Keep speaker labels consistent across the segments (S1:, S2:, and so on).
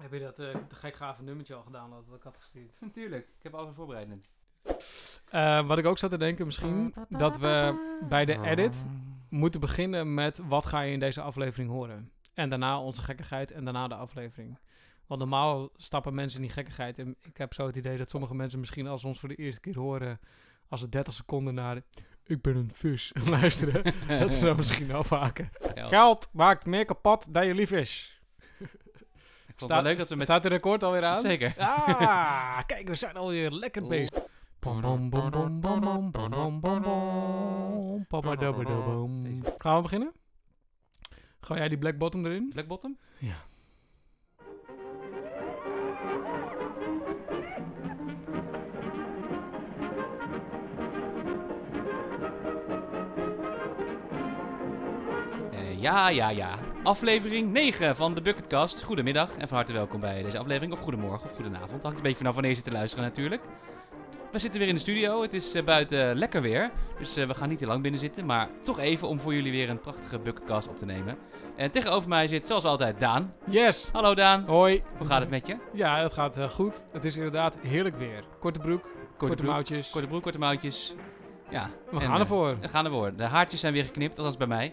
S1: Heb je dat uh, gek gave nummertje al gedaan dat ik had gestuurd?
S2: Natuurlijk, ik heb alles voorbereid.
S1: Uh, wat ik ook zat te denken misschien, dat we bij de edit moeten beginnen met wat ga je in deze aflevering horen. En daarna onze gekkigheid en daarna de aflevering. Want normaal stappen mensen in die gekkigheid. En ik heb zo het idee dat sommige mensen misschien als ze ons voor de eerste keer horen, als het 30 seconden naar ik ben een vis luisteren, dat ze dan misschien wel vaker. Geld maakt meer kapot dan je lief is.
S2: Staat, leuk dat we met...
S1: staat de record alweer aan?
S2: Zeker.
S1: Ah, kijk, we zijn alweer lekker bezig. Gaan we beginnen? Ga jij die black bottom erin?
S2: Black bottom?
S1: Ja.
S2: Ja, ja, ja. Aflevering 9 van de Bucketcast. Goedemiddag en van harte welkom bij deze aflevering. Of goedemorgen of goedenavond. Hangt een beetje vanaf wanneer je zit te luisteren natuurlijk. We zitten weer in de studio. Het is uh, buiten lekker weer. Dus uh, we gaan niet te lang binnen zitten. Maar toch even om voor jullie weer een prachtige Bucketcast op te nemen. En tegenover mij zit zoals altijd Daan.
S1: Yes.
S2: Hallo Daan.
S1: Hoi.
S2: Hoe gaat het met je?
S1: Ja, het gaat uh, goed. Het is inderdaad heerlijk weer. Korte broek, korte, korte broek, mouwtjes.
S2: Korte broek, korte mouwtjes. Ja.
S1: We gaan ervoor.
S2: We gaan ervoor. De haartjes zijn weer geknipt, althans bij mij.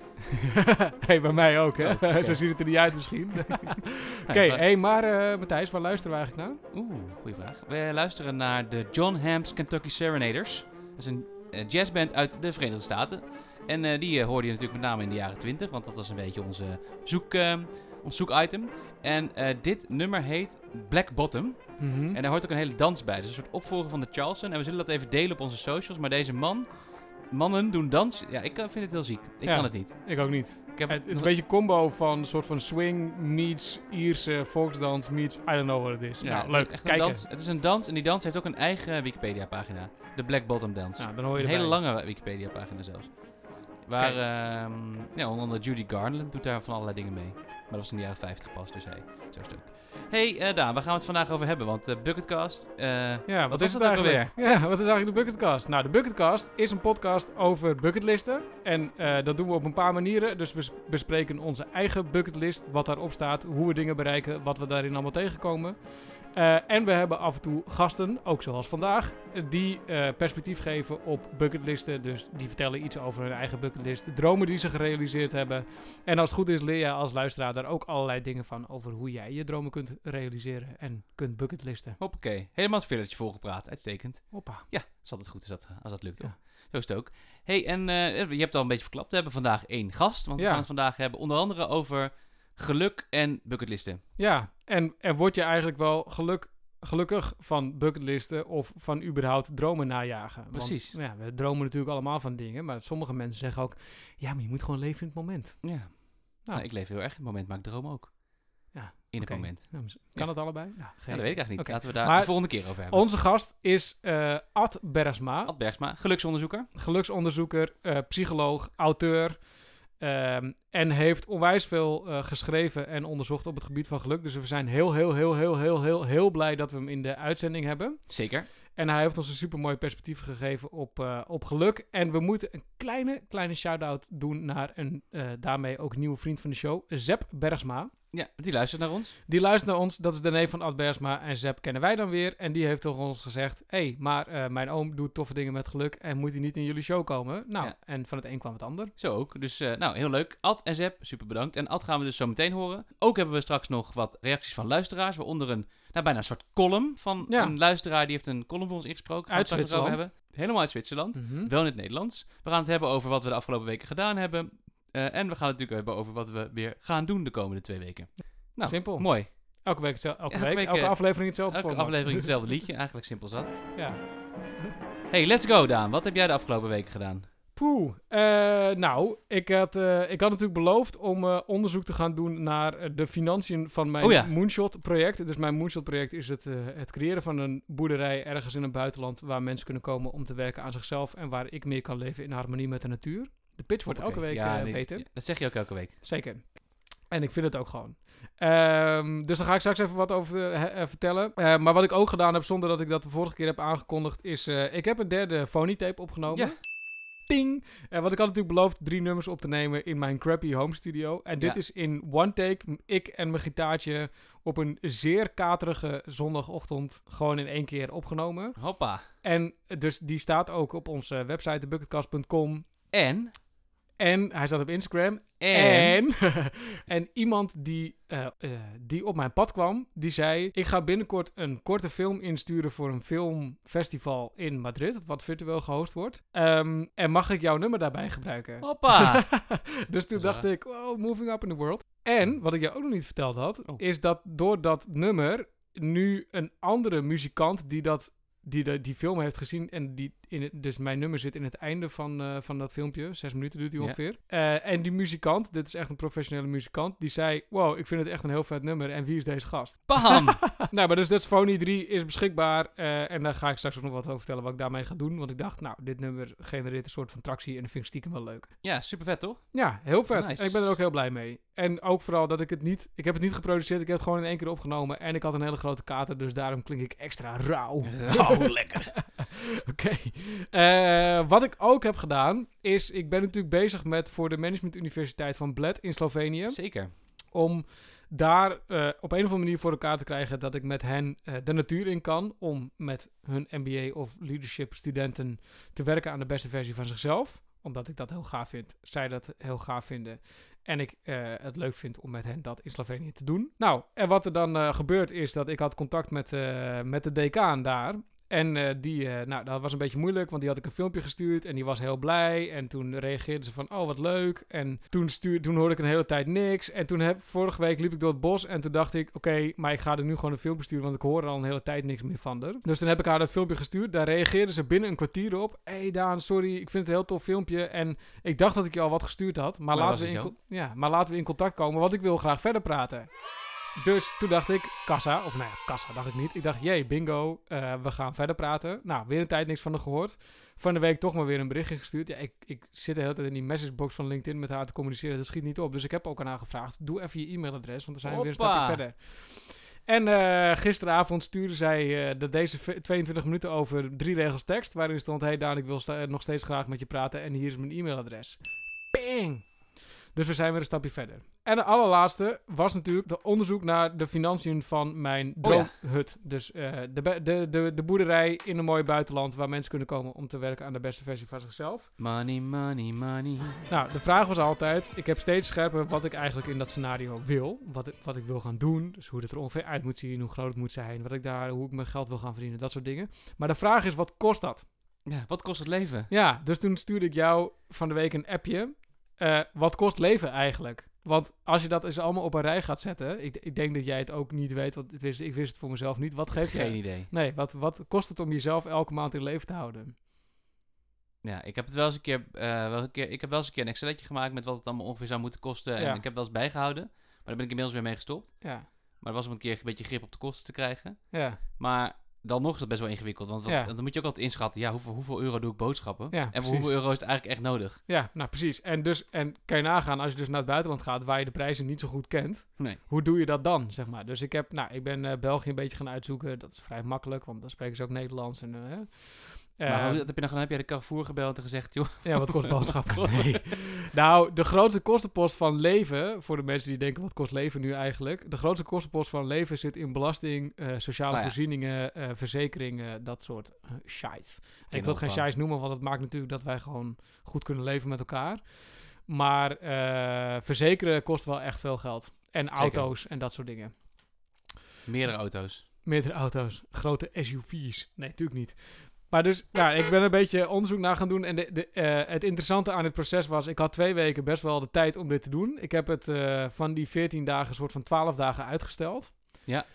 S1: hey, bij mij ook, hè? Oh, Zo ziet het er niet uit misschien. Oké, okay, hey, maar uh, Matthijs, waar luisteren we eigenlijk naar?
S2: Oeh, goede vraag. We luisteren naar de John Ham's Kentucky Serenaders. Dat is een uh, jazzband uit de Verenigde Staten. En uh, die hoorde je natuurlijk met name in de jaren 20, want dat was een beetje onze zoek, ons zoekitem. En dit nummer heet Black Bottom. Mm -hmm. En daar hoort ook een hele dans bij. Dus een soort opvolger van de Charleston. En we zullen dat even delen op onze socials. Maar deze man, mannen doen dans. Ja, ik vind het heel ziek. Ik
S1: ja,
S2: kan het niet.
S1: Ik ook niet. Ik heb het is een beetje een combo van een soort van swing meets Ierse volksdans meets I don't know what it is. Ja, nou, leuk.
S2: Echt
S1: Kijken.
S2: Dans. Het is een dans en die dans heeft ook een eigen Wikipedia pagina. De Black Bottom Dance.
S1: Ja, dan hoor je
S2: een hele lange Wikipedia pagina zelfs. Waar uh, ja, onder andere Judy Garland doet daar van allerlei dingen mee. Maar dat was in de jaren 50 pas, dus hey, zo stuk. Hey uh, Daan, waar gaan we het vandaag over hebben? Want de uh, Bucketcast, uh,
S1: ja, wat, wat is het eigenlijk? Alweer? Ja, wat is eigenlijk de Bucketcast? Nou, de Bucketcast is een podcast over bucketlisten. En dat doen we op een paar manieren. Dus we bespreken onze eigen bucketlist, wat daarop staat, hoe we dingen bereiken, wat we daarin allemaal tegenkomen. Uh, en we hebben af en toe gasten, ook zoals vandaag, die uh, perspectief geven op bucketlisten. Dus die vertellen iets over hun eigen bucketlist, dromen die ze gerealiseerd hebben. En als het goed is, leer je als luisteraar daar ook allerlei dingen van over hoe jij je dromen kunt realiseren en kunt bucketlisten.
S2: Hoppakee, helemaal het fillertje volgepraat, uitstekend.
S1: Hoppa.
S2: Ja, is altijd goed als dat, als dat lukt. Ja. Zo is het ook. hey, en uh, je hebt al een beetje verklapt, we hebben vandaag één gast. Want we ja. gaan het vandaag hebben onder andere over geluk en bucketlisten.
S1: Ja, en, en word je eigenlijk wel geluk, gelukkig van bucketlisten of van überhaupt dromen najagen?
S2: Precies.
S1: Want, ja, we dromen natuurlijk allemaal van dingen, maar sommige mensen zeggen ook, ja, maar je moet gewoon leven in het moment.
S2: Ja. Nou, nou ik leef heel erg in het moment, maar ik droom ook.
S1: Ja,
S2: in het moment.
S1: Ja, kan ja. het allebei?
S2: Ja, geen dat weet ik eigenlijk niet. Okay. Laten we daar maar de volgende keer over hebben.
S1: Onze gast is uh, Ad Bergsma.
S2: Ad Bergsma, geluksonderzoeker.
S1: Geluksonderzoeker, uh, psycholoog, auteur. Um, en heeft onwijs veel uh, geschreven en onderzocht op het gebied van geluk. Dus we zijn heel, heel, heel, heel, heel, heel, heel blij dat we hem in de uitzending hebben.
S2: Zeker.
S1: En hij heeft ons een super mooi perspectief gegeven op, uh, op geluk. En we moeten een kleine, kleine shout-out doen naar een uh, daarmee ook nieuwe vriend van de show, Zep Bergsma.
S2: Ja, die luistert naar ons.
S1: Die luistert naar ons. Dat is de neef van Ad Bergsma. En Zep kennen wij dan weer. En die heeft toch ons gezegd... Hé, hey, maar uh, mijn oom doet toffe dingen met geluk... en moet hij niet in jullie show komen? Nou, ja. en van het een kwam het ander.
S2: Zo ook. Dus, uh, nou, heel leuk. Ad en Zep, super bedankt. En Ad gaan we dus zo meteen horen. Ook hebben we straks nog wat reacties van luisteraars... waaronder een, nou, bijna een soort column van ja. een luisteraar... die heeft een column voor ons ingesproken.
S1: Uit Zwitserland.
S2: Hebben. Helemaal uit Zwitserland. Mm -hmm. Wel in het Nederlands. We gaan het hebben over wat we de afgelopen weken gedaan hebben... Uh, en we gaan het natuurlijk hebben over wat we weer gaan doen de komende twee weken. Nou,
S1: simpel.
S2: Mooi.
S1: Elke week, elke, elke week, week, elke uh, aflevering hetzelfde
S2: Elke
S1: format.
S2: aflevering hetzelfde liedje. Eigenlijk simpel zat.
S1: Ja.
S2: Hey, let's go Daan. Wat heb jij de afgelopen weken gedaan?
S1: Poeh. Uh, nou, ik had, uh, ik had natuurlijk beloofd om uh, onderzoek te gaan doen naar de financiën van mijn
S2: oh ja.
S1: Moonshot-project. Dus mijn Moonshot-project is het, het creëren van een boerderij ergens in het buitenland... waar mensen kunnen komen om te werken aan zichzelf... en waar ik meer kan leven in harmonie met de natuur. De pitch wordt elke week
S2: ja,
S1: nee, beter.
S2: Dat zeg je ook elke week.
S1: Zeker. En ik vind het ook gewoon. Um, dus daar ga ik straks even wat over uh, vertellen. Uh, maar wat ik ook gedaan heb, zonder dat ik dat de vorige keer heb aangekondigd, is... Uh, ik heb een derde phony tape opgenomen.
S2: Ja.
S1: ting. En wat ik had natuurlijk beloofd, drie nummers op te nemen in mijn crappy home studio. En dit
S2: Ja.
S1: is in one take, ik en mijn gitaartje op een zeer katerige zondagochtend gewoon in één keer opgenomen.
S2: Hoppa.
S1: En eh, dus die staat ook op onze website, thebucketcast.com.
S2: En?
S1: En hij staat op Instagram.
S2: En?
S1: En, en iemand die, eh, eh, die op mijn pad kwam, die zei... Ik ga binnenkort een korte film insturen voor een filmfestival in Madrid, wat virtueel gehost wordt. Ehm, en mag ik jouw nummer daarbij gebruiken?
S2: Hoppa.
S1: dus toen dacht ik, wow, moving up in the world. En, wat ik jou ook nog niet verteld had,
S2: Oh.
S1: is dat door dat nummer nu een andere muzikant die dat... Die de, die film heeft gezien en die in het, dus mijn nummer zit in het einde van, eh, van dat filmpje. Zes minuten duurt die ongeveer. Eh, en die muzikant, dit is echt een professionele muzikant, die zei: Wow, ik vind het echt een heel vet nummer. En wie is deze gast?
S2: Bam.
S1: nou, maar dus dat Phony 3 is beschikbaar. eh, en daar ga ik straks ook nog wat over vertellen wat ik daarmee ga doen. Want ik dacht, nou, dit nummer genereert een soort van tractie en dat vind ik stiekem wel leuk.
S2: ja, super vet toch?
S1: Ja, heel vet.
S2: Nice.
S1: En ik ben er ook heel blij mee. En ook vooral dat ik het niet... Ik heb het niet geproduceerd, ik heb het gewoon in één keer opgenomen. En ik had een hele grote kater, dus daarom klink ik extra rauw.
S2: Rauw, lekker.
S1: Oké. Eh, wat ik ook heb gedaan, is... Ik ben natuurlijk bezig met voor de Management Universiteit van Bled in Slovenië.
S2: Zeker.
S1: Om daar eh, op een of andere manier voor elkaar te krijgen dat ik met hen eh, de natuur in kan. Om met hun MBA of leadership studenten te werken aan de beste versie van zichzelf. Omdat ik dat heel gaaf vind. Zij dat heel gaaf vinden. En ik eh, het leuk vind om met hen dat in Slovenië te doen. Nou, en wat er dan eh, gebeurt is dat ik had contact met, eh, met de decaan daar. En eh, die, eh, nou, dat was een beetje moeilijk, want die had ik een filmpje gestuurd en die was heel blij. En toen reageerde ze van, oh, wat leuk. En toen, stuur, toen hoorde ik een hele tijd niks. En toen heb, vorige week liep ik door het bos en toen dacht ik, oké, maar ik ga er nu gewoon een filmpje sturen, want ik hoor er al een hele tijd niks meer van haar. Dus toen heb ik haar dat filmpje gestuurd. Daar reageerde ze binnen een kwartier op. Hé hey Daan, sorry, ik vind het een heel tof filmpje. En ik dacht dat ik je al wat gestuurd had, maar,
S2: Maar
S1: laten, we in, ja, maar laten we in contact komen, want ik wil graag verder praten. Dus toen dacht ik, kassa, of nou ja, kassa dacht ik niet. Ik dacht, jee, bingo, eh, we gaan verder praten. Nou, weer een tijd niks van haar gehoord. Van de week toch maar weer een berichtje gestuurd. Ja, ik, ik zit de hele tijd in die messagebox van LinkedIn met haar te communiceren. Dat schiet niet op. Dus ik heb ook aan haar gevraagd, doe even je e-mailadres, want dan zijn we weer een stapje verder. En eh, gisteravond stuurde zij eh, dat deze v- 22 minuten over drie regels tekst. Waarin stond: Hey Daan, ik wil sta- nog steeds graag met je praten. En hier is mijn e-mailadres. Ping! Dus we zijn weer een stapje verder. En de allerlaatste was natuurlijk de onderzoek naar de financiën van mijn
S2: Oh ja.
S1: droomhut. Dus eh, de, de, de, de boerderij in een mooi buitenland waar mensen kunnen komen om te werken aan de beste versie van zichzelf.
S2: Money, money, money.
S1: Nou, de vraag was altijd, ik heb steeds scherper wat ik eigenlijk in dat scenario wil. Wat ik, wat ik wil gaan doen, dus hoe het er ongeveer uit moet zien, hoe groot het moet zijn, wat ik daar, hoe ik mijn geld wil gaan verdienen, dat soort dingen. Maar de vraag is, wat kost dat?
S2: Ja, wat kost het leven?
S1: Ja, dus toen stuurde ik jou van de week een appje. Eh, wat kost leven eigenlijk? Want als je dat eens allemaal op een rij gaat zetten, ik, ik denk dat jij het ook niet weet, want het wist, ik wist het voor mezelf niet. Wat geeft
S2: Geen
S1: je?
S2: idee.
S1: Nee, wat, wat kost het om jezelf elke maand in leven te houden?
S2: Ja, ik heb het wel eens een keer, eh, wel een keer, ik heb wel eens een keer een Excelletje gemaakt met wat het allemaal ongeveer zou moeten kosten. En
S1: Ja.
S2: ik heb wel eens bijgehouden. Maar daar ben ik inmiddels weer mee gestopt.
S1: Ja,
S2: Maar dat was om een keer een beetje grip op de kosten te krijgen.
S1: ja,
S2: Maar dan nog is het best wel ingewikkeld. Want wat-
S1: Ja.
S2: dan moet je ook altijd inschatten. Ja, hoeveel, hoeveel euro doe ik boodschappen?
S1: Ja,
S2: en voor hoeveel euro is het eigenlijk echt nodig?
S1: ja, nou precies. En, dus, en kan je nagaan, als je dus naar het buitenland gaat, waar je de prijzen niet zo goed kent,
S2: Nee.
S1: hoe doe je dat dan, zeg maar? Dus ik, heb, nou, ik ben eh, België een beetje gaan uitzoeken. Dat is vrij makkelijk, want dan spreken ze ook Nederlands. En, eh,
S2: maar
S1: eh,
S2: dat heb je dan gedaan? Heb jij de Carrefour gebeld en gezegd, joh,
S1: Ja, wat kost boodschappen? Nee. Nou, de grootste kostenpost van leven, voor de mensen die denken, wat kost leven nu eigenlijk? De grootste kostenpost van leven zit in belasting, sociale
S2: Ah, ja.
S1: voorzieningen, verzekeringen, dat soort uh, shit. Ik wil het geen shit noemen, want het maakt natuurlijk dat wij gewoon goed kunnen leven met elkaar. Maar eh, verzekeren kost wel echt veel geld. En auto's en dat soort dingen.
S2: meerdere auto's.
S1: Meerdere auto's, grote SUV's. Nee, natuurlijk niet. Maar dus, ja, ik ben een beetje onderzoek naar gaan doen. En de, de, eh, het interessante aan dit proces was, ik had twee weken best wel de tijd om dit te doen. Ik heb het van die 14 dagen, een soort van 12 dagen uitgesteld.
S2: Ja.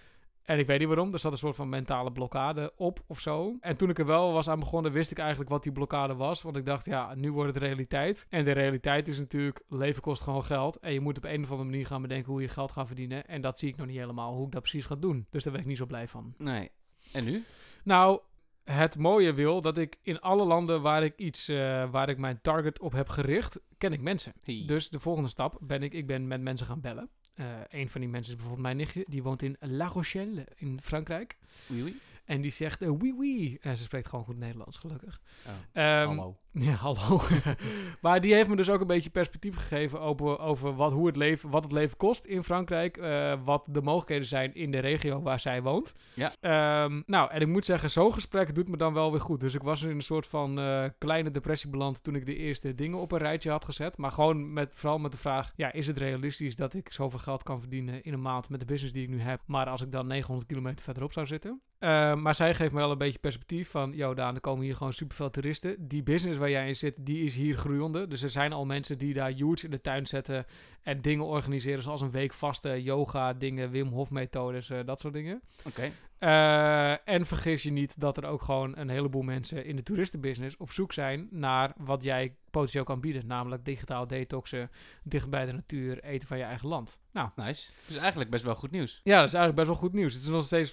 S1: En ik weet niet waarom, er zat een soort van mentale blokkade op of zo. En toen ik er wel was aan begonnen, wist ik eigenlijk wat die blokkade was. Want ik dacht, ja, nu wordt het realiteit. En de realiteit is natuurlijk, leven kost gewoon geld. En je moet op een of andere manier gaan bedenken hoe je geld gaat verdienen. En dat zie ik nog niet helemaal, hoe ik dat precies ga doen. Dus daar ben ik niet zo blij van.
S2: Nee. En nu?
S1: Nou, het mooie wil dat ik in alle landen waar ik iets, eh, waar ik mijn target op heb gericht, ken ik mensen.
S2: Hey.
S1: Dus de volgende stap ben ik, ik ben met mensen gaan bellen. Eh een van die mensen is bijvoorbeeld mijn nichtje, die woont in La Rochelle in Frankrijk.
S2: Oei, oei.
S1: En die zegt, eh, oui, oui. En ze spreekt gewoon goed Nederlands, gelukkig.
S2: Oh.
S1: Ehm,
S2: Hallo.
S1: Ja, hallo. maar die heeft me dus ook een beetje perspectief gegeven over, over wat, hoe het leven, wat het leven kost in Frankrijk. eh, wat de mogelijkheden zijn in de regio waar zij woont.
S2: Ja.
S1: Ehm, nou, en ik moet zeggen, zo'n gesprek doet me dan wel weer goed. Dus ik was in een soort van eh, kleine depressie beland toen ik de eerste dingen op een rijtje had gezet. Maar gewoon met, vooral met de vraag, ja, is het realistisch dat ik zoveel geld kan verdienen in een maand met de business die ik nu heb. Maar als ik dan 900 kilometer verderop zou zitten. Eh, maar zij geeft me wel een beetje perspectief van, yo Daan, er komen hier gewoon superveel toeristen. Die business waar jij in zit, die is hier groeiende. Dus er zijn al mensen die daar huge in de tuin zetten en dingen organiseren zoals een week vaste yoga dingen, Wim Hof methodes, eh, dat soort dingen.
S2: Oké.
S1: Eh, en vergis je niet dat er ook gewoon een heleboel mensen in de toeristenbusiness op zoek zijn naar wat jij potentieel kan bieden. Namelijk digitaal detoxen, dicht bij de natuur, eten van je eigen land. Nou,
S2: Nice. Dus eigenlijk best wel goed nieuws.
S1: ja, dat is eigenlijk best wel goed nieuws. Het is nog steeds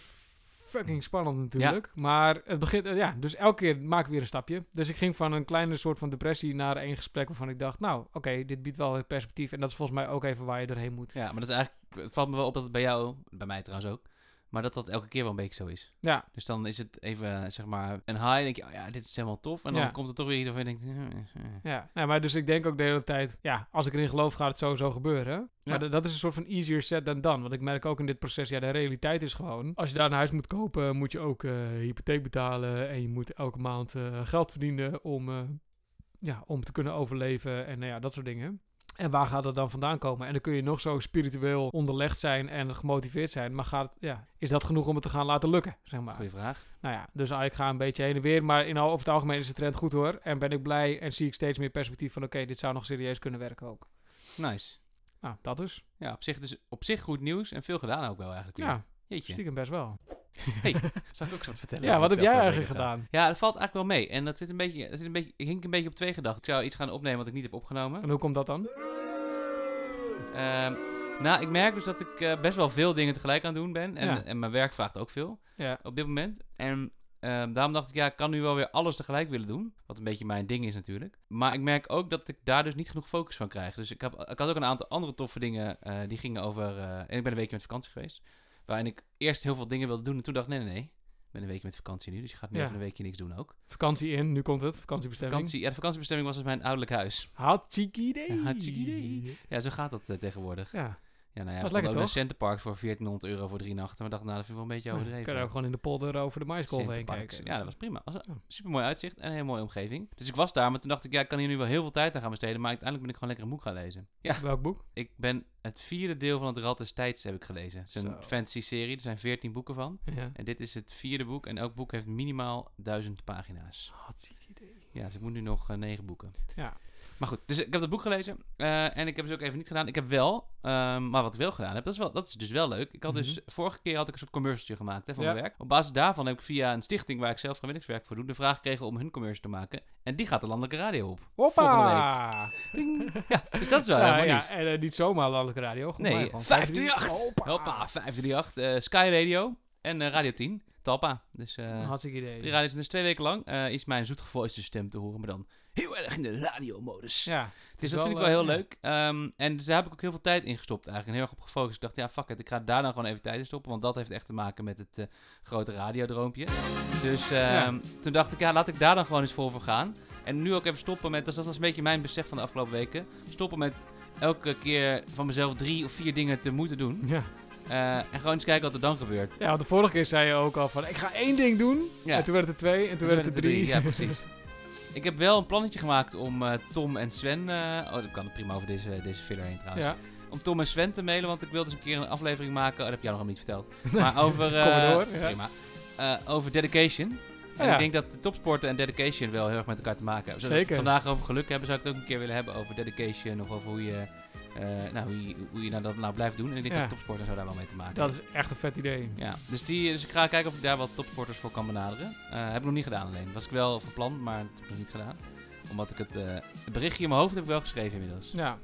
S1: fucking spannend natuurlijk. Maar het begint, eh, ja, dus elke keer maak ik weer een stapje. Dus ik ging van een kleine soort van depressie naar één gesprek waarvan ik dacht, nou, oké, dit biedt wel weer perspectief. En dat is volgens mij ook even waar je doorheen moet.
S2: Ja, maar dat is eigenlijk... Het valt me wel op dat het bij jou, bij mij trouwens ook, maar dat dat elke keer wel een beetje zo is.
S1: Ja,
S2: Dus dan is het even, zeg maar, een high. En denk je, oh ja, dit is helemaal tof. En dan
S1: Ja.
S2: komt er toch weer iets waarvan je denkt... eh, eh.
S1: ja. Nou, maar dus ik denk ook de hele tijd, ja, als ik erin geloof, gaat het sowieso gebeuren. Maar
S2: Ja.
S1: d- dat is een soort van easier said than done. Want ik merk ook in dit proces, ja, de realiteit is gewoon, als je daar een huis moet kopen, moet je ook eh, hypotheek betalen. En je moet elke maand eh, geld verdienen om, eh, ja, om te kunnen overleven. En nou ja, dat soort dingen. En waar gaat dat dan vandaan komen? En dan kun je nog zo spiritueel onderlegd zijn en gemotiveerd zijn. Maar gaat, ja, is dat genoeg om het te gaan laten lukken? Zeg maar.
S2: Goeie vraag.
S1: Nou ja, dus ik ga een beetje heen en weer. Maar in, al- over het algemeen is de trend goed hoor. En ben ik blij en zie ik steeds meer perspectief van... oké, dit zou nog serieus kunnen werken ook.
S2: Nice.
S1: Nou, dat dus.
S2: Ja, op zich, dus, op zich goed nieuws en veel gedaan ook wel eigenlijk. weer.
S1: Ja,
S2: Jeetje.
S1: stiekem best wel.
S2: Zal ik ook eens wat vertellen?
S1: Ja, wat heb jij eigenlijk gedaan?
S2: Ja, dat valt eigenlijk wel mee. En dat zit een beetje, dat zit een beetje, ik hink een beetje op twee gedachten. Ik zou iets gaan opnemen wat ik niet heb opgenomen.
S1: En hoe komt dat dan?
S2: Ehm, nou, ik merk dus dat ik eh, best wel veel dingen tegelijk aan het doen ben. En,
S1: Ja.
S2: en mijn werk vraagt ook veel
S1: Ja,
S2: op dit moment. En ehm, daarom dacht ik, ja, ik kan nu wel weer alles tegelijk willen doen. Wat een beetje mijn ding is natuurlijk. Maar ik merk ook dat ik daar dus niet genoeg focus van krijg. Dus ik, heb, ik had ook een aantal andere toffe dingen. eh, die gingen over... eh, en ik ben een weekje met vakantie geweest. Waarin ik eerst heel veel dingen wilde doen. En toen dacht ik, nee, nee, nee. Ik ben een weekje met vakantie nu. Dus je gaat nu
S1: Ja.
S2: even een weekje niks doen ook.
S1: vakantie in, nu komt het. Vakantiebestemming.
S2: Vakantie, ja, de vakantiebestemming was dus mijn ouderlijk huis.
S1: Hartstikke idee.
S2: Ja, hartstikke idee. Ja, zo gaat dat eh, tegenwoordig.
S1: Ja,
S2: Ja, nou ja,
S1: Was
S2: we
S1: lekker,
S2: ook naar
S1: toch?
S2: Centerparks voor 1400 euro voor drie nachten. Maar dacht, nou, dat vind ik wel een beetje overdreven.
S1: kun je ook gewoon in de polder over de maiskolf heen kijken.
S2: Ja, dat was prima. Was een super mooi uitzicht en een hele mooie omgeving. Dus ik was daar, maar toen dacht ik, ja, ik kan hier nu wel heel veel tijd aan gaan besteden. Maar uiteindelijk ben ik gewoon lekker een boek gaan lezen. Ja,
S1: Welk boek?
S2: ik ben het vierde deel van het Rad des Tijds heb ik gelezen. Het is een
S1: Zo.
S2: fantasy serie, er zijn 14 boeken van.
S1: Ja.
S2: En dit is het vierde boek en elk boek heeft minimaal duizend pagina's.
S1: Hartstikke idee.
S2: Ja, dus ik moet nu nog eh, negen boeken.
S1: Ja.
S2: Maar goed, dus ik heb dat boek gelezen eh, en ik heb het ook even niet gedaan. Ik heb wel, ehm, maar wat ik wel gedaan heb, dat is, wel, dat is dus wel leuk. Ik had dus, vorige keer had ik een soort commercialtje gemaakt hè, van
S1: Ja.
S2: mijn werk. Op basis daarvan heb ik via een stichting waar ik zelf vrijwilligerswerk voor doe, de vraag gekregen om hun commercial te maken. En die gaat de landelijke radio op. Volgende
S1: Hoppa!
S2: Ja, dus dat is wel
S1: Ja,
S2: helemaal
S1: ja,
S2: nieuws.
S1: en eh, niet zomaar landelijke radio. maar
S2: Nee,
S1: gewoon
S2: 538.
S1: Hoppa!
S2: Hoppa, 538. eh, Sky Radio en Radio 10. Talpa. Dus eh
S1: Hartstikke idee.
S2: die radio's dus twee weken lang eh, is mijn zoetgevoiste stem te horen, maar dan heel erg in de radiomodus.
S1: Ja,
S2: Dus dat vind ik
S1: eh,
S2: wel heel
S1: ja.
S2: leuk. Ehm, en dus daar heb ik ook heel veel tijd in gestopt eigenlijk. En heel erg op gefocust. Ik dacht, ja, fuck it. Ik ga daar dan gewoon even tijd in stoppen. Want dat heeft echt te maken met het eh, grote radiodroompje. Dus ehm, toen dacht ik, ja, laat ik daar dan gewoon eens voor voor gaan. En nu ook even stoppen met, dus dat was een beetje mijn besef van de afgelopen weken. Stoppen met elke keer van mezelf drie of vier dingen te moeten doen.
S1: Ja.
S2: Eh, en gewoon eens kijken wat er dan gebeurt.
S1: ja, want de vorige keer zei je ook al van, ik ga één ding doen.
S2: Ja.
S1: En toen werd het er twee, en toen werd het er drie.
S2: Ja, precies. ik heb wel een plannetje gemaakt om eh, Tom en Sven... eh, oh, dat kan het prima over deze, deze filler heen trouwens.
S1: Ja,
S2: om Tom en Sven te mailen, want ik wilde eens een keer een aflevering maken. Oh, dat heb jij nog niet verteld. Maar over. Eh,
S1: door, ja.
S2: Prima. Over dedication. En
S1: Ja.
S2: ik denk dat de topsporten en dedication wel heel erg met elkaar te maken hebben. Zodat we het vandaag over geluk hebben, zou ik het ook een keer willen hebben over dedication. Of over hoe je, eh, nou, hoe je, hoe je nou dat nou blijft doen. En ik denk
S1: Ja.
S2: dat topsporten zo daar wel mee te maken
S1: dat is echt een vet idee.
S2: Ja, dus, die, dus ik ga kijken of ik daar wat topsporters voor kan benaderen. Eh heb ik nog niet gedaan alleen. Was ik wel van plan, maar dat heb ik nog niet gedaan. Omdat ik het, eh, het berichtje in mijn hoofd heb ik wel geschreven inmiddels.
S1: Ja,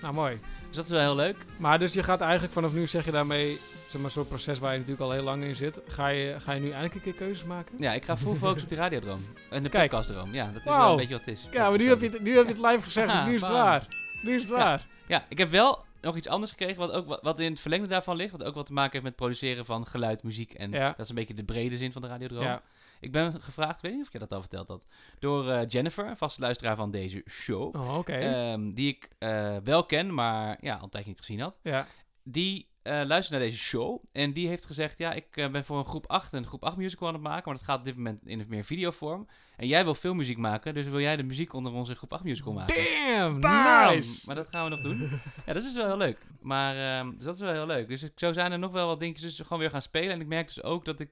S1: nou mooi.
S2: Dus dat is wel heel leuk.
S1: Maar dus je gaat eigenlijk vanaf nu, zeg je daarmee, zeg maar, soort proces waar je natuurlijk al heel lang in zit. Ga je, ga je nu eindelijk een keer keuzes maken?
S2: Ja, ik ga full focus op die radiodroom. En de
S1: Kijk.
S2: podcastdroom. Ja, dat is wel een beetje wat het is.
S1: Ja, maar nu heb je het, nu heb je het live gezegd, dus nu is het waar. Nu is het waar.
S2: Ja, ik heb wel nog iets anders gekregen, wat, ook, wat, in het verlengde daarvan ligt. Wat ook wat te maken heeft met produceren van geluid, muziek. En
S1: Ja.
S2: dat is een beetje de brede zin van de radiodroom.
S1: Ja.
S2: Ik ben gevraagd, weet niet of ik je dat al verteld had, door eh, Jennifer, een vaste luisteraar van deze show.
S1: Oh, oké.
S2: ehm, die ik eh, wel ken, maar ja, al een tijdje niet gezien had.
S1: ja.
S2: Die eh, luistert naar deze show en die heeft gezegd... Ja, ik eh, ben voor een groep 8 een groep 8 musical aan het maken... maar dat gaat op dit moment in meer videovorm. En jij wil filmmuziek maken, dus wil jij de muziek onder onze groep 8 musical maken?
S1: Damn,
S2: Bam!
S1: nice.
S2: Maar dat gaan we nog doen. ja, dat is dus wel heel leuk. Maar ehm, dus dat is wel heel leuk. Dus ik, zo zijn er nog wel wat dingetjes dus gewoon weer gaan spelen. En ik merk dus ook dat ik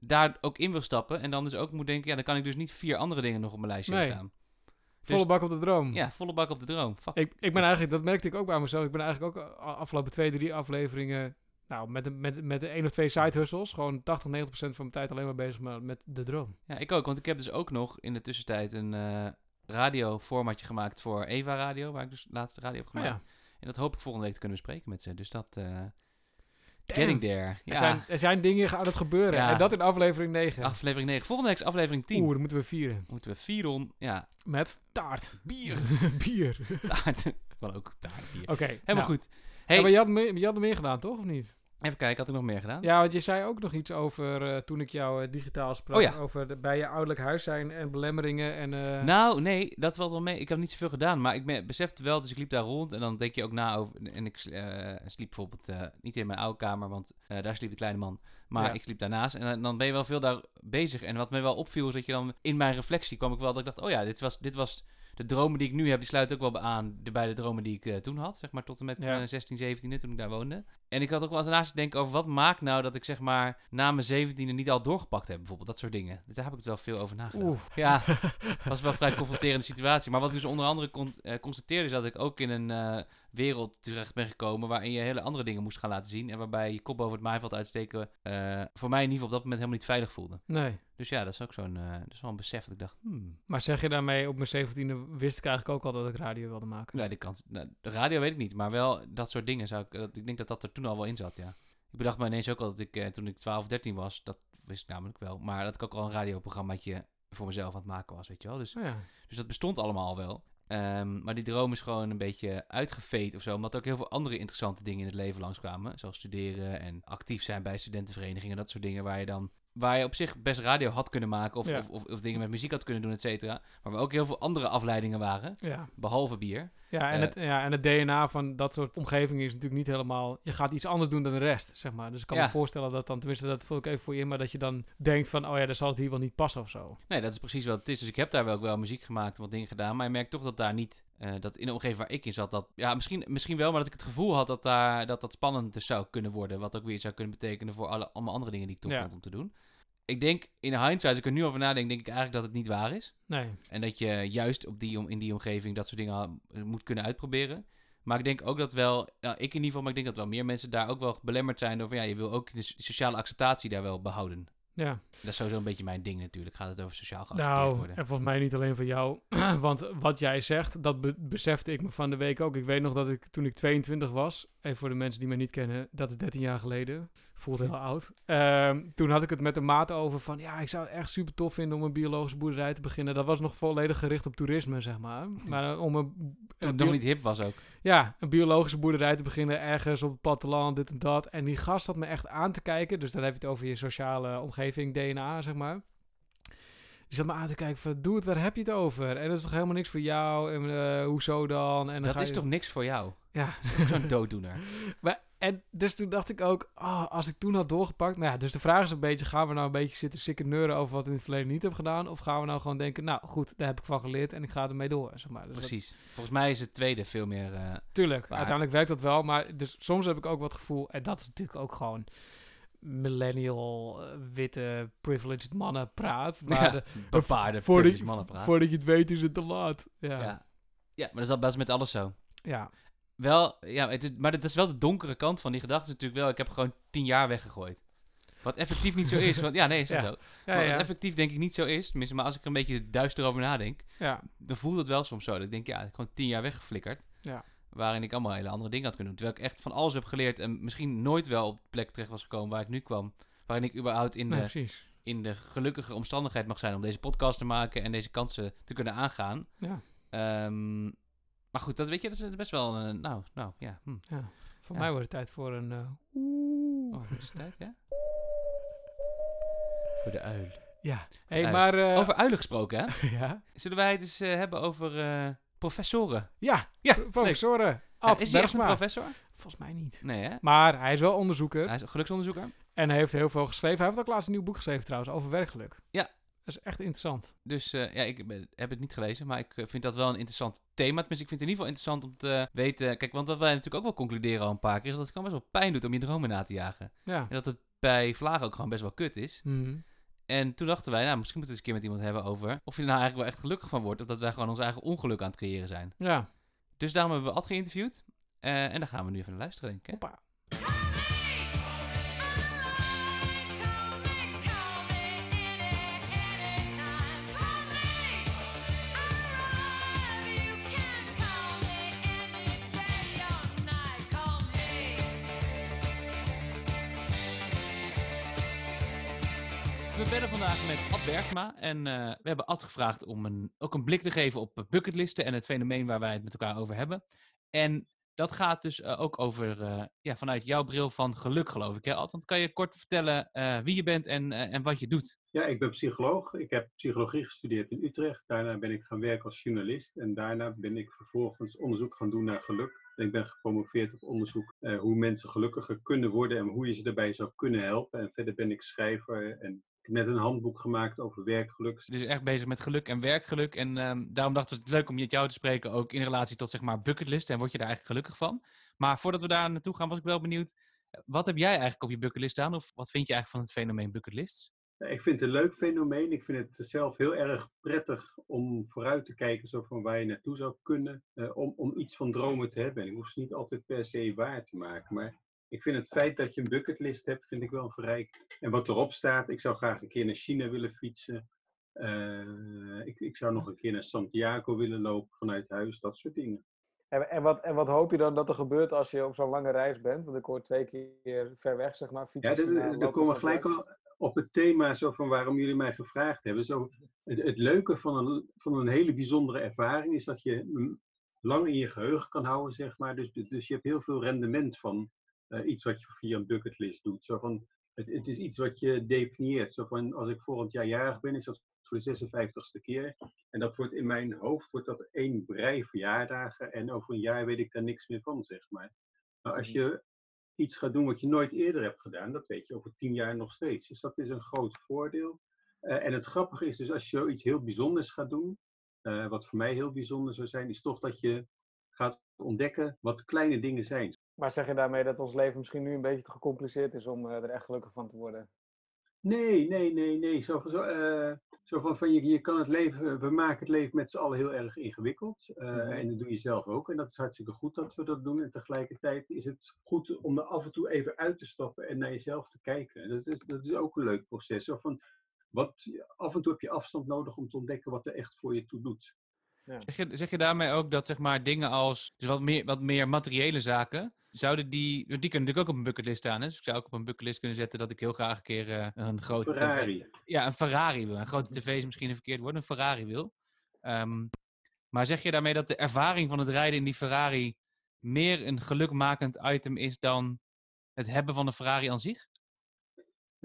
S2: daar ook in wil stappen. En dan dus ook moet denken, ja, dan kan ik dus niet vier andere dingen nog op mijn lijstje
S1: Nee.
S2: staan.
S1: Volle
S2: Dus-
S1: bak op de droom.
S2: Ja, volle bak op de droom. Fuck.
S1: Ik, ik ben eigenlijk, dat merkte ik ook bij mezelf. Ik ben eigenlijk ook afgelopen twee, drie afleveringen. Nou, met, een- met, met de één of twee side hustles. Gewoon 80, 90 procent van mijn tijd alleen maar bezig met, met de droom.
S2: Ja, ik ook. Want ik heb dus ook nog in de tussentijd een eh radioformatje gemaakt voor Eva Radio. Waar ik dus laatst de radio heb gemaakt.
S1: ja,
S2: En dat hoop ik volgende week te kunnen bespreken met ze. Dus dat... eh. Getting there.
S1: er,
S2: Ja,
S1: zijn, er zijn dingen aan het gebeuren.
S2: Ja.
S1: En dat in aflevering 9.
S2: aflevering 9. Volgende week is aflevering 10.
S1: Oeh, dat moeten we vieren.
S2: Moeten we vieren. Ja,
S1: Met taart.
S2: bier.
S1: Bier.
S2: taart. Wel ook taart, bier.
S1: Oké.
S2: Helemaal
S1: nou.
S2: goed.
S1: Ja,
S2: Hey,
S1: maar je had, meer, je had er meer gedaan, toch? Of niet?
S2: Even kijken, had ik nog meer gedaan?
S1: Ja, want je zei ook nog iets over eh, toen ik jou eh, digitaal sprak.
S2: Oh ja.
S1: Over de, bij je ouderlijk huis zijn en belemmeringen. En, eh,
S2: Nou, nee, dat valt wel mee. Ik heb niet zoveel gedaan, maar ik me- besefte wel, dus ik liep daar rond en dan denk je ook na over. En ik sliep bijvoorbeeld niet in mijn oude kamer, want daar sliep de kleine man. Maar
S1: Ja.
S2: ik sliep daarnaast en dan- dan ben je wel veel daar bezig. En wat me wel opviel is dat je dan in mijn reflectie kwam ik wel dat ik dacht, oh ja, dit was, dit was de dromen die ik nu heb, die sluiten ook wel aan de, bij de dromen die ik eh, toen had. Zeg maar tot en met
S1: Ja.
S2: eh, 16, 17 toen ik daar woonde. En ik had ook wel eens naast te denken over wat maakt nou dat ik zeg maar na mijn 17e niet al doorgepakt heb, bijvoorbeeld. Dat soort dingen. Dus daar heb ik het wel veel over nagedacht. Ja, was wel een vrij confronterende situatie. Maar wat ik dus onder andere con eh, constateerde is dat ik ook in een eh, wereld terecht ben gekomen waarin je hele andere dingen moest gaan laten zien. En waarbij je kop boven het maaiveld uitsteken eh, voor mij in ieder geval op dat moment helemaal niet veilig voelde.
S1: Nee.
S2: Dus ja, dat is ook zo'n eh, dat is wel een besef dat ik dacht, hmm,
S1: Maar zeg je daarmee, op mijn 17e wist ik eigenlijk ook al dat ik radio wilde maken.
S2: ja, die kans, nou, de radio weet ik niet, maar wel dat soort dingen zou ik, dat, ik denk dat dat er toen al wel in zat, ja. Ik bedacht me ineens ook al dat ik eh, toen ik 12, 13 was, dat wist ik namelijk wel, maar dat ik ook al een radioprogrammaatje voor mezelf aan het maken was, weet je wel. Dus
S1: Oh ja.
S2: Dus dat bestond allemaal al wel. Ehm, maar die droom is gewoon een beetje uitgeveed of zo. Omdat er ook heel veel andere interessante dingen in het leven langskwamen. Zoals studeren en actief zijn bij studentenverenigingen. Dat soort dingen waar je dan... Waar je op zich best radio had kunnen maken. Of,
S1: Ja.
S2: of, of, of dingen met muziek had kunnen doen, et cetera. Maar waar ook heel veel andere afleidingen waren.
S1: Ja.
S2: Behalve bier.
S1: Ja, en, het, ja, en het DNA van dat soort omgevingen is natuurlijk niet helemaal... Je gaat iets anders doen dan de rest, zeg maar. Dus ik kan
S2: Ja.
S1: me voorstellen dat dan... Tenminste, dat vul ik even voor je in. Maar dat je dan denkt van... Oh ja, dan zal het hier wel niet passen of zo.
S2: Nee, dat is precies wat het is. Dus ik heb daar wel ook wel muziek gemaakt en wat dingen gedaan. Maar je merkt toch dat daar niet... eh, dat in de omgeving waar ik in zat, dat... Ja, misschien, misschien wel, maar dat ik het gevoel had dat daar, dat, dat spannend zou kunnen worden. Wat ook weer zou kunnen betekenen voor alle, allemaal andere dingen die ik tof
S1: Ja.
S2: vond om te doen. Ik denk, in hindsight, als ik er nu over nadenk, denk ik eigenlijk dat het niet waar is.
S1: Nee.
S2: En dat je juist op die, om- in die omgeving dat soort dingen moet kunnen uitproberen. Maar ik denk ook dat wel, nou, ik in ieder geval, maar ik denk dat wel meer mensen daar ook wel belemmerd zijn door van, ja, je wil ook de so- sociale acceptatie daar wel behouden.
S1: Ja.
S2: Dat is sowieso een beetje mijn ding natuurlijk, gaat het over sociaal geaccepteerd
S1: Nou,
S2: worden.
S1: en volgens mij niet alleen van jou. Want wat jij zegt, dat be- besefte ik me van de week ook. Ik weet nog dat ik toen ik 22 was, even voor de mensen die mij niet kennen, dat is 13 jaar geleden. Voelde heel oud. Ehm, toen had ik het met een maat over van, ja, ik zou het echt super tof vinden om een biologische boerderij te beginnen. Dat was nog volledig gericht op toerisme, zeg maar. Maar eh, om een,
S2: Toen het nog niet hip was ook.
S1: Ja, een biologische boerderij te beginnen ergens op het platteland, dit en dat. En die gast had me echt aan te kijken. Dus dan heb je het over je sociale omgeving, DNA, zeg maar. Die zat me aan te kijken van, doe het, waar heb je het over? En dat is toch helemaal niks voor jou? En eh, hoezo dan? En dan
S2: Dat
S1: ga
S2: is
S1: je-
S2: toch niks voor jou?
S1: Ja.
S2: Zo'n dooddoener.
S1: Maar, en dus toen dacht ik ook, oh, als ik toen had doorgepakt... Nou ja, dus de vraag is een beetje, gaan we nou een beetje zitten sikken neuren over wat ik in het verleden niet heb gedaan? Of gaan we nou gewoon denken, nou goed, daar heb ik van geleerd en ik ga ermee door, zeg maar. Dus dat-
S2: Precies. Volgens mij is het tweede veel meer... eh,
S1: Tuurlijk,
S2: Waar-
S1: uiteindelijk werkt dat wel. Maar dus soms heb ik ook wat gevoel. En dat is natuurlijk ook gewoon millennial, eh, witte, privileged mannen praat. Maar
S2: ja,
S1: de-
S2: bepaarde
S1: voordat,
S2: privileged
S1: je,
S2: mannenpraat.
S1: voordat je het weet is het te laat. Ja,
S2: Ja.
S1: ja.
S2: maar dat is, is met alles zo.
S1: ja.
S2: Wel, ja, het is, maar dat is wel de donkere kant van die gedachte is natuurlijk wel. Ik heb gewoon tien jaar weggegooid. Wat effectief niet zo is. Want, ja, nee, is
S1: Ja.
S2: zo.
S1: Ja,
S2: maar
S1: ja.
S2: wat effectief denk ik niet zo is. Tenminste, maar als ik er een beetje duister over nadenk.
S1: ja.
S2: Dan voelt het wel soms zo. Dat ik denk, ja, ik gewoon tien jaar weggeflikkerd.
S1: Ja.
S2: Waarin ik allemaal hele andere dingen had kunnen doen. Terwijl ik echt van alles heb geleerd. En misschien nooit wel op de plek terecht was gekomen waar ik nu kwam. Waarin ik überhaupt in,
S1: Nee,
S2: de,
S1: precies.
S2: in de gelukkige omstandigheid mag zijn om deze podcast te maken. En deze kansen te kunnen aangaan.
S1: Ja.
S2: Ehm, Maar goed, dat weet je, dat is best wel... eh, nou, nou, ja. Hm.
S1: Ja. Voor
S2: Ja.
S1: mij wordt het tijd voor een... eh, oeh.
S2: Oh, is het tijd, ja? Voor de uil.
S1: Ja. hey, maar... eh,
S2: Over uilen gesproken, hè?
S1: ja.
S2: Zullen wij het eens eh, hebben over eh, professoren?
S1: Ja,
S2: Ja,
S1: pro- professoren. Ad
S2: is hij echt een professor?
S1: Volgens mij niet.
S2: Nee, hè?
S1: Maar hij is wel onderzoeker.
S2: Hij is een geluksonderzoeker.
S1: En hij heeft heel veel geschreven. Hij heeft ook laatst een nieuw boek geschreven trouwens, over werkgeluk.
S2: Ja.
S1: Dat is echt interessant.
S2: Dus eh, ja, ik ben- heb het niet gelezen, maar ik eh, vind dat wel een interessant thema. Tenminste, ik vind het in ieder geval interessant om te weten... Kijk, want wat wij natuurlijk ook wel concluderen al een paar keer... is dat het gewoon best wel pijn doet om je dromen na te jagen.
S1: Ja.
S2: En dat het bij vlagen ook gewoon best wel kut is.
S1: Mhm.
S2: En toen dachten wij, nou, misschien moeten we het eens een keer met iemand hebben over... of je er nou eigenlijk wel echt gelukkig van wordt... of dat wij gewoon ons eigen ongeluk aan het creëren zijn.
S1: Ja.
S2: Dus daarom hebben we Ad geïnterviewd. Eh, en daar gaan we nu even naar luisteren, denk ik. hè?
S1: Hoppa.
S2: We bellen vandaag met Ad Bergma. En eh, we hebben Ad gevraagd om een, ook een blik te geven op bucketlisten en het fenomeen waar wij het met elkaar over hebben. En dat gaat dus eh, ook over, eh, ja, vanuit jouw bril van geluk, geloof ik. Hè, Ad? Want kan je kort vertellen wie je bent en, en wat je doet?
S3: Ja, ik ben psycholoog. Ik heb psychologie gestudeerd in Utrecht. Daarna ben ik gaan werken als journalist. En daarna ben ik vervolgens onderzoek gaan doen naar geluk. Ik ben gepromoveerd op onderzoek hoe mensen gelukkiger kunnen worden en hoe je ze daarbij zou kunnen helpen. En verder ben ik schrijver en heb net een handboek gemaakt over werkgeluk.
S2: Dus echt bezig met geluk en werkgeluk. En ehm, daarom dachten we het leuk om met jou te spreken, ook in relatie tot zeg maar bucketlist. En word je daar eigenlijk gelukkig van? Maar voordat we daar naartoe gaan, was ik wel benieuwd. eh, Wat heb jij eigenlijk op je bucketlist staan? Of wat vind je eigenlijk van het fenomeen bucketlists?
S3: Ik vind het een leuk fenomeen. Ik vind het zelf heel erg prettig om vooruit te kijken zo van waar je naartoe zou kunnen. eh, om, om iets van dromen te hebben. En ik hoef ze niet altijd per se waar te maken. Maar ik vind het feit dat je een bucketlist hebt, vind ik wel verrijk. En wat erop staat, ik zou graag een keer naar China willen fietsen. Eh, ik, ik zou nog een keer naar Santiago willen lopen vanuit huis. Dat soort dingen.
S4: En, en, wat, en wat hoop je dan dat er gebeurt als je op zo'n lange reis bent? Want ik hoor twee keer ver weg, zeg maar.
S3: Ja,
S4: fietsen
S3: dan-
S4: naar
S3: dan komen we gelijk al op het thema zo van waarom jullie mij gevraagd hebben. Zo, het, het leuke van een, van een hele bijzondere ervaring is dat je lang in je geheugen kan houden, zeg maar. Dus, dus je hebt heel veel rendement van eh, iets wat je via een bucketlist doet. Zo van, het, het is iets wat je definieert. Zo van, als ik volgend jaar jarig ben, is dat voor de 56ste keer. En dat wordt in mijn hoofd wordt dat één brei verjaardagen. En over een jaar weet ik daar niks meer van, zeg maar. Maar als je iets gaat doen wat je nooit eerder hebt gedaan, dat weet je over tien jaar nog steeds. Dus dat is een groot voordeel. Eh, en het grappige is dus als je iets heel bijzonders gaat doen, eh, wat voor mij heel bijzonder zou zijn, is toch dat je gaat ontdekken wat kleine dingen zijn.
S4: Maar zeg je daarmee dat ons leven misschien nu een beetje te gecompliceerd is om eh, er echt gelukkig van te worden?
S3: Nee, nee, nee, nee. Zo, zo, eh, zo van, van je, je kan het leven, we maken het leven met z'n allen heel erg ingewikkeld. Eh,
S4: Mhm.
S3: En dat doe je zelf ook. En dat is hartstikke goed dat we dat doen. En tegelijkertijd is het goed om er af en toe even uit te stappen en naar jezelf te kijken. En Dat is, dat is ook een leuk proces. Zo van, wat, af en toe heb je afstand nodig om te ontdekken wat er echt voor je toe doet.
S2: Zeg je, zeg je daarmee ook dat zeg maar dingen als, dus wat meer, wat meer materiële zaken, zouden die, die kunnen natuurlijk ook op een bucketlist staan. Hè? Dus ik zou ook op een bucketlist kunnen zetten dat ik heel graag een keer eh, een grote TV
S3: Ferrari.
S2: ja, een Ferrari wil. Een grote tv is misschien een verkeerd woord, een Ferrari wil. Ehm, maar zeg je daarmee dat de ervaring van het rijden in die Ferrari meer een gelukmakend item is dan het hebben van een Ferrari aan zich?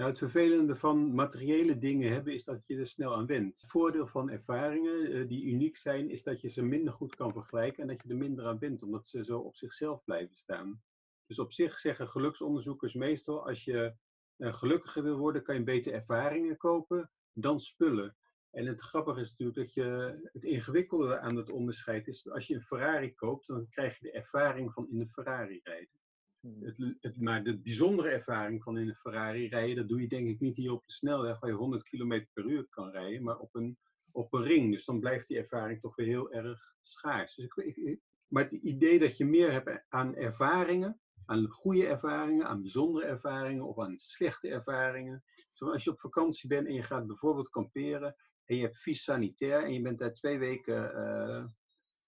S3: Nou, het vervelende van materiële dingen hebben is dat je er snel aan went. Het voordeel van ervaringen eh, die uniek zijn, is dat je ze minder goed kan vergelijken en dat je er minder aan bent, omdat ze zo op zichzelf blijven staan. Dus op zich zeggen geluksonderzoekers meestal, als je eh, gelukkiger wil worden, kan je beter ervaringen kopen dan spullen. En het grappige is natuurlijk dat je het ingewikkelde aan het onderscheid is, als je een Ferrari koopt, dan krijg je de ervaring van in een Ferrari rijden.
S4: Hmm.
S3: Het, het, maar de bijzondere ervaring van in een Ferrari rijden, dat doe je denk ik niet hier op de snelweg waar je 100 km per uur kan rijden, maar op een, op een ring. Dus dan blijft die ervaring toch weer heel erg schaars. Dus ik, maar het idee dat je meer hebt aan ervaringen, aan goede ervaringen, aan bijzondere ervaringen of aan slechte ervaringen. Zoals als je op vakantie bent en je gaat bijvoorbeeld kamperen en je hebt vies sanitair en je bent daar twee weken eh,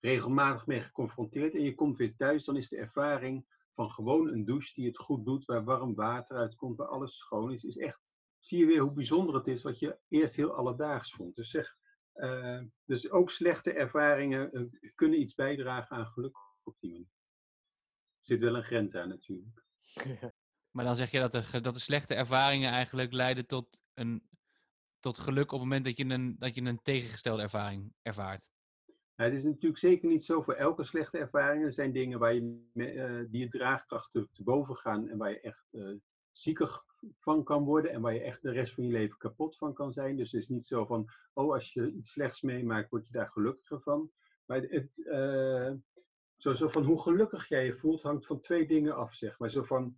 S3: regelmatig mee geconfronteerd en je komt weer thuis, dan is de ervaring van gewoon een douche die het goed doet, waar warm water uitkomt, waar alles schoon is, is echt, zie je weer hoe bijzonder het is wat je eerst heel alledaags vond. Dus zeg, Eh, dus ook slechte ervaringen eh, kunnen iets bijdragen aan geluk op die manier. Er zit wel een grens aan natuurlijk.
S2: Maar dan zeg je dat de, dat de slechte ervaringen eigenlijk leiden tot, een, tot geluk op het moment dat je een, dat je een tegengestelde ervaring ervaart.
S3: Nou, het is natuurlijk zeker niet zo voor elke slechte ervaring. Er zijn dingen waar je, eh, die je draagkracht te, boven gaan en waar je echt eh ziekig van kan worden en waar je echt de rest van je leven kapot van kan zijn. Dus het is niet zo van, oh, als je iets slechts meemaakt, word je daar gelukkiger van. Maar het, eh, zo, van hoe gelukkig jij je voelt, hangt van twee dingen af, zeg maar. Zo van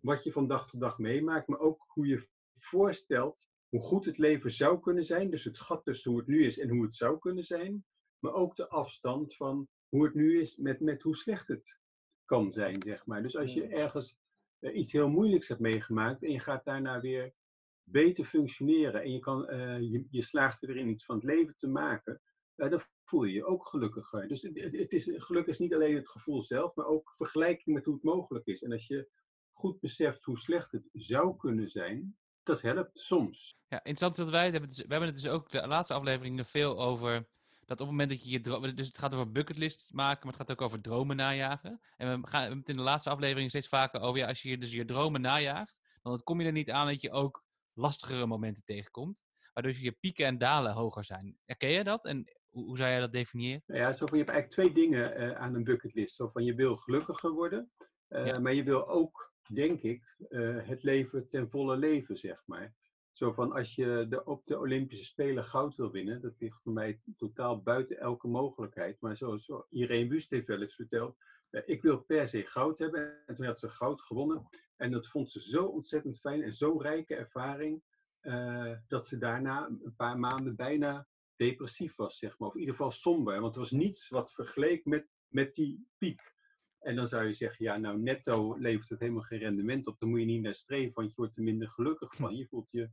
S3: wat je van dag tot dag meemaakt, maar ook hoe je voorstelt hoe goed het leven zou kunnen zijn. Dus het gat tussen hoe het nu is en hoe het zou kunnen zijn. Maar ook de afstand van hoe het nu is met, met hoe slecht het kan zijn, zeg maar. Dus als je ergens eh, iets heel moeilijks hebt meegemaakt en je gaat daarna weer beter functioneren en je, kan, eh, je, je slaagt erin iets van het leven te maken, eh, dan voel je je ook gelukkiger. Dus het, is, geluk is niet alleen het gevoel zelf, maar ook vergelijking met hoe het mogelijk is. En als je goed beseft hoe slecht het zou kunnen zijn, dat helpt soms.
S2: Ja, interessant dat wij het hebben. Dus, we hebben het dus ook de laatste afleveringen veel over. Dat op het moment dat je je droom. Dus het gaat over bucketlist maken, maar het gaat ook over dromen najagen. En we gaan het in de laatste aflevering steeds vaker over. Ja, als je dus je dromen najaagt, dan kom je er niet aan dat je ook lastigere momenten tegenkomt. Waardoor je pieken en dalen hoger zijn. Herken je dat? En hoe, hoe zou jij dat definiëren?
S3: Nou ja, zo van, je hebt eigenlijk twee dingen eh, aan een bucketlist. Zo van, je wil gelukkiger worden, eh,
S2: Ja.
S3: maar je wil ook, denk ik, eh, het leven ten volle leven, zeg maar. Zo van, als je de, op de Olympische Spelen goud wil winnen, dat ligt voor mij totaal buiten elke mogelijkheid. Maar zoals zo, Irene Wust heeft wel eens verteld, eh, ik wil per se goud hebben. En toen had ze goud gewonnen. En dat vond ze zo ontzettend fijn en zo'n rijke ervaring, eh, dat ze daarna een paar maanden bijna depressief was, zeg maar. Of in ieder geval somber. Want er was niets wat vergeleek met, met die piek. En dan zou je zeggen, ja, nou netto levert het helemaal geen rendement op. Dan moet je niet naar streven, want je wordt er minder gelukkig van. Je voelt je...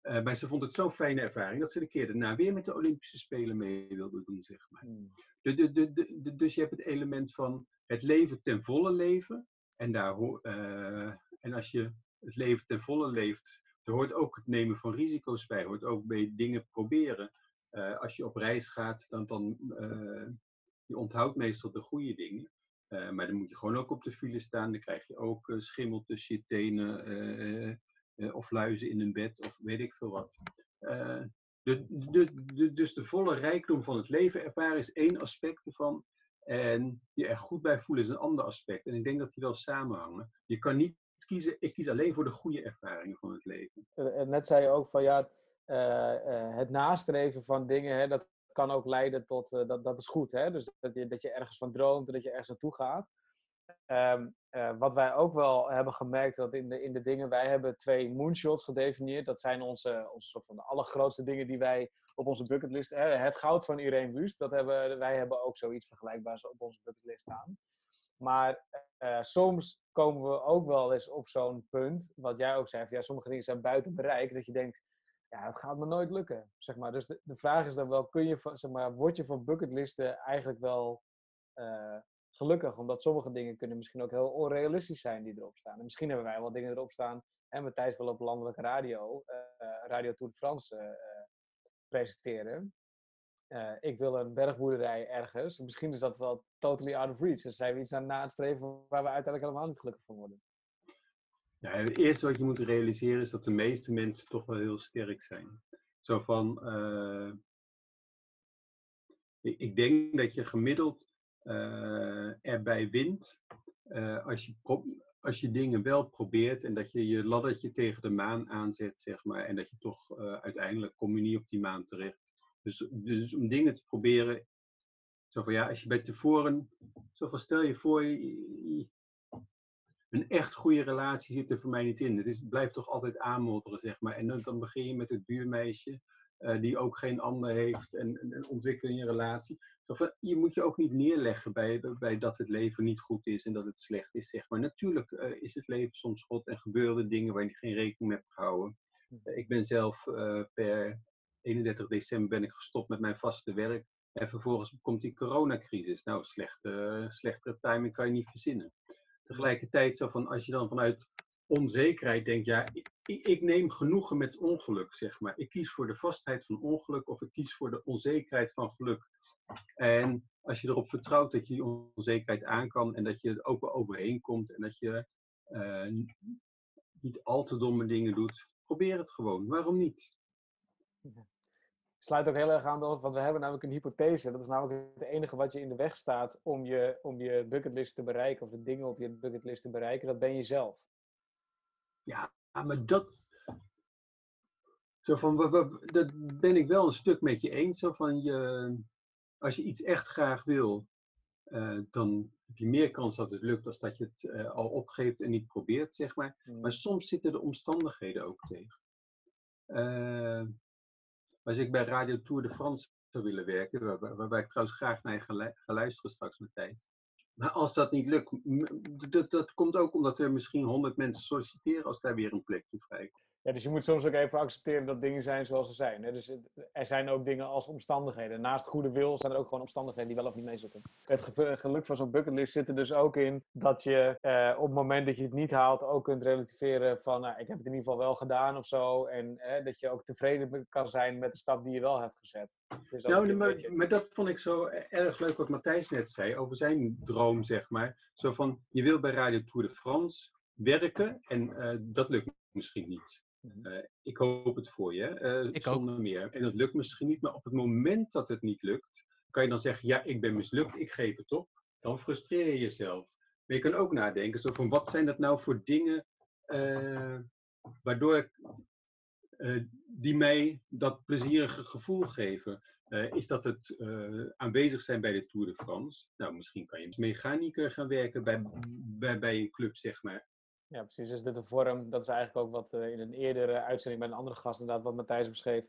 S3: Eh, maar ze vond het zo'n fijne ervaring dat ze de keer daarna weer met de Olympische Spelen mee wilde doen, zeg maar.
S1: Hmm.
S3: De, de, de, dus je hebt het element van het leven ten volle leven. En, daar, eh, en als je het leven ten volle leeft, er hoort ook het nemen van risico's bij. hoort ook bij dingen proberen. Eh, als je op reis gaat, dan, dan je onthoudt meestal de goede dingen. Maar dan moet je gewoon ook op de file staan. Dan krijg je ook schimmel tussen je tenen. Eh, of luizen in een bed, of weet ik veel wat. Eh, de, de, dus de volle rijkdom van het leven ervaren is één aspect ervan. En je er goed bij voelen is een ander aspect. En ik denk dat die wel samenhangen. Je kan niet kiezen, ik kies alleen voor de goede ervaringen van het leven.
S1: Eh, Net zei je ook van ja, eh, het nastreven van dingen, hè, dat kan ook leiden tot, dat, dat is goed. Hè? Dus dat je, dat je ergens van droomt en dat je ergens naartoe gaat. Ehm, eh, wat wij ook wel hebben gemerkt, dat in de, in de dingen, wij hebben twee moonshots gedefinieerd. Dat zijn onze, onze soort van de allergrootste dingen die wij op onze bucketlist, hè, het goud van Irene Wust, dat hebben, wij hebben ook zoiets vergelijkbaars op onze bucketlist staan. Maar eh, soms komen we ook wel eens op zo'n punt, wat jij ook zei, van, ja, sommige dingen zijn buiten bereik, dat je denkt, ja, het gaat me nooit lukken. Zeg maar. Dus de, de vraag is dan wel, kun je, zeg maar, word je van bucketlisten eigenlijk wel eh, gelukkig? Omdat sommige dingen kunnen misschien ook heel onrealistisch zijn die erop staan. En misschien hebben wij wel dingen erop staan, en Matthijs wil op landelijke radio, eh, eh, Radio Tour de France eh, presenteren. Ik wil een bergboerderij ergens. Misschien is dat wel totally out of reach. Dus zijn we iets aan het streven waar we uiteindelijk helemaal niet gelukkig van worden.
S3: Ja, het eerste wat je moet realiseren is dat de meeste mensen toch wel heel sterk zijn. Zo van, ik, denk dat je gemiddeld erbij wint eh, als, je als je dingen wel probeert en dat je je laddertje tegen de maan aanzet, zeg maar, en dat je toch eh, uiteindelijk kom je niet op die maan terecht. Dus, dus om dingen te proberen, zo van ja, als je bij tevoren, zo van stel je voor, een echt goede relatie zit er voor mij niet in. Het, is, blijft toch altijd aanmodderen, zeg maar. En dan, dan begin je met het buurmeisje, eh, die ook geen ander heeft, en, en, ontwikkel je een relatie. Je moet je ook niet neerleggen bij, bij dat het leven niet goed is en dat het slecht is, zeg maar. Natuurlijk eh, is het leven soms god en gebeuren dingen waar je geen rekening mee hebt gehouden. Eh, ik ben zelf eh, per 31 december ben ik gestopt met mijn vaste werk. En vervolgens komt die coronacrisis. Nou, slechte, slechtere timing kan je niet verzinnen tegelijkertijd zo van als je dan vanuit onzekerheid denkt, ja, ik, ik, ik neem genoegen met ongeluk, zeg maar. Ik kies voor de vastheid van ongeluk of ik kies voor de onzekerheid van geluk. En als je erop vertrouwt dat je die onzekerheid aan kan en dat je er ook wel overheen komt en dat je eh, niet al te domme dingen doet, probeer het gewoon. Waarom niet?
S1: sluit ook heel erg aan op, want we hebben namelijk een hypothese. Dat is namelijk het enige wat je in de weg staat om je, om je bucketlist te bereiken, of de dingen op je bucketlist te bereiken, dat ben je zelf.
S3: Ja, maar dat. Zo van, dat ben ik wel een stuk met je eens. Zo van je, als je iets echt graag wil, uh, dan heb je meer kans dat het lukt als dat je het uh, al opgeeft en niet probeert, zeg maar.
S1: Mm.
S3: Maar soms zitten de omstandigheden ook tegen. Uh, als ik bij Radio Tour de France zou willen werken, waar, waar, waarbij ik trouwens graag naar ga luisteren straks, Matthijs. Maar als dat niet lukt, dat, dat komt ook omdat er misschien honderd mensen solliciteren als daar weer een plekje vrij komt.
S1: Ja, dus je moet soms ook even accepteren dat dingen zijn zoals ze zijn. Hè? Dus er zijn ook dingen als omstandigheden. Naast goede wil zijn er ook gewoon omstandigheden die wel of niet meezitten. Het geluk van zo'n bucketlist zit er dus ook in dat je eh, op het moment dat je het niet haalt ook kunt relativeren van nou, ik heb het in ieder geval wel gedaan of zo. En eh, dat je ook tevreden kan zijn met de stap die je wel hebt gezet.
S3: Dus nou, maar, beetje... maar, dat vond ik zo erg leuk wat Matthijs net zei over zijn droom, zeg maar. Zo van, je wil bij Radio Tour de France werken en uh, dat lukt misschien niet. Uh, ik hoop het voor je, uh,
S2: ik
S3: zonder
S2: ook.
S3: meer. En dat lukt misschien niet, maar op het moment dat het niet lukt, kan je dan zeggen, ja, ik ben mislukt, ik geef het op. Dan frustreer je jezelf. Maar je kan ook nadenken, zo van, wat zijn dat nou voor dingen uh, waardoor ik, die mij dat plezierige gevoel geven? is dat het aanwezig zijn bij de Tour de France? Nou, misschien kan je als mechanieker gaan werken bij, bij, bij een club, zeg maar.
S1: Ja, precies. Dus dit de vorm, dat is eigenlijk ook wat uh, in een eerdere uitzending bij een andere gast, inderdaad, wat Matthijs beschreef.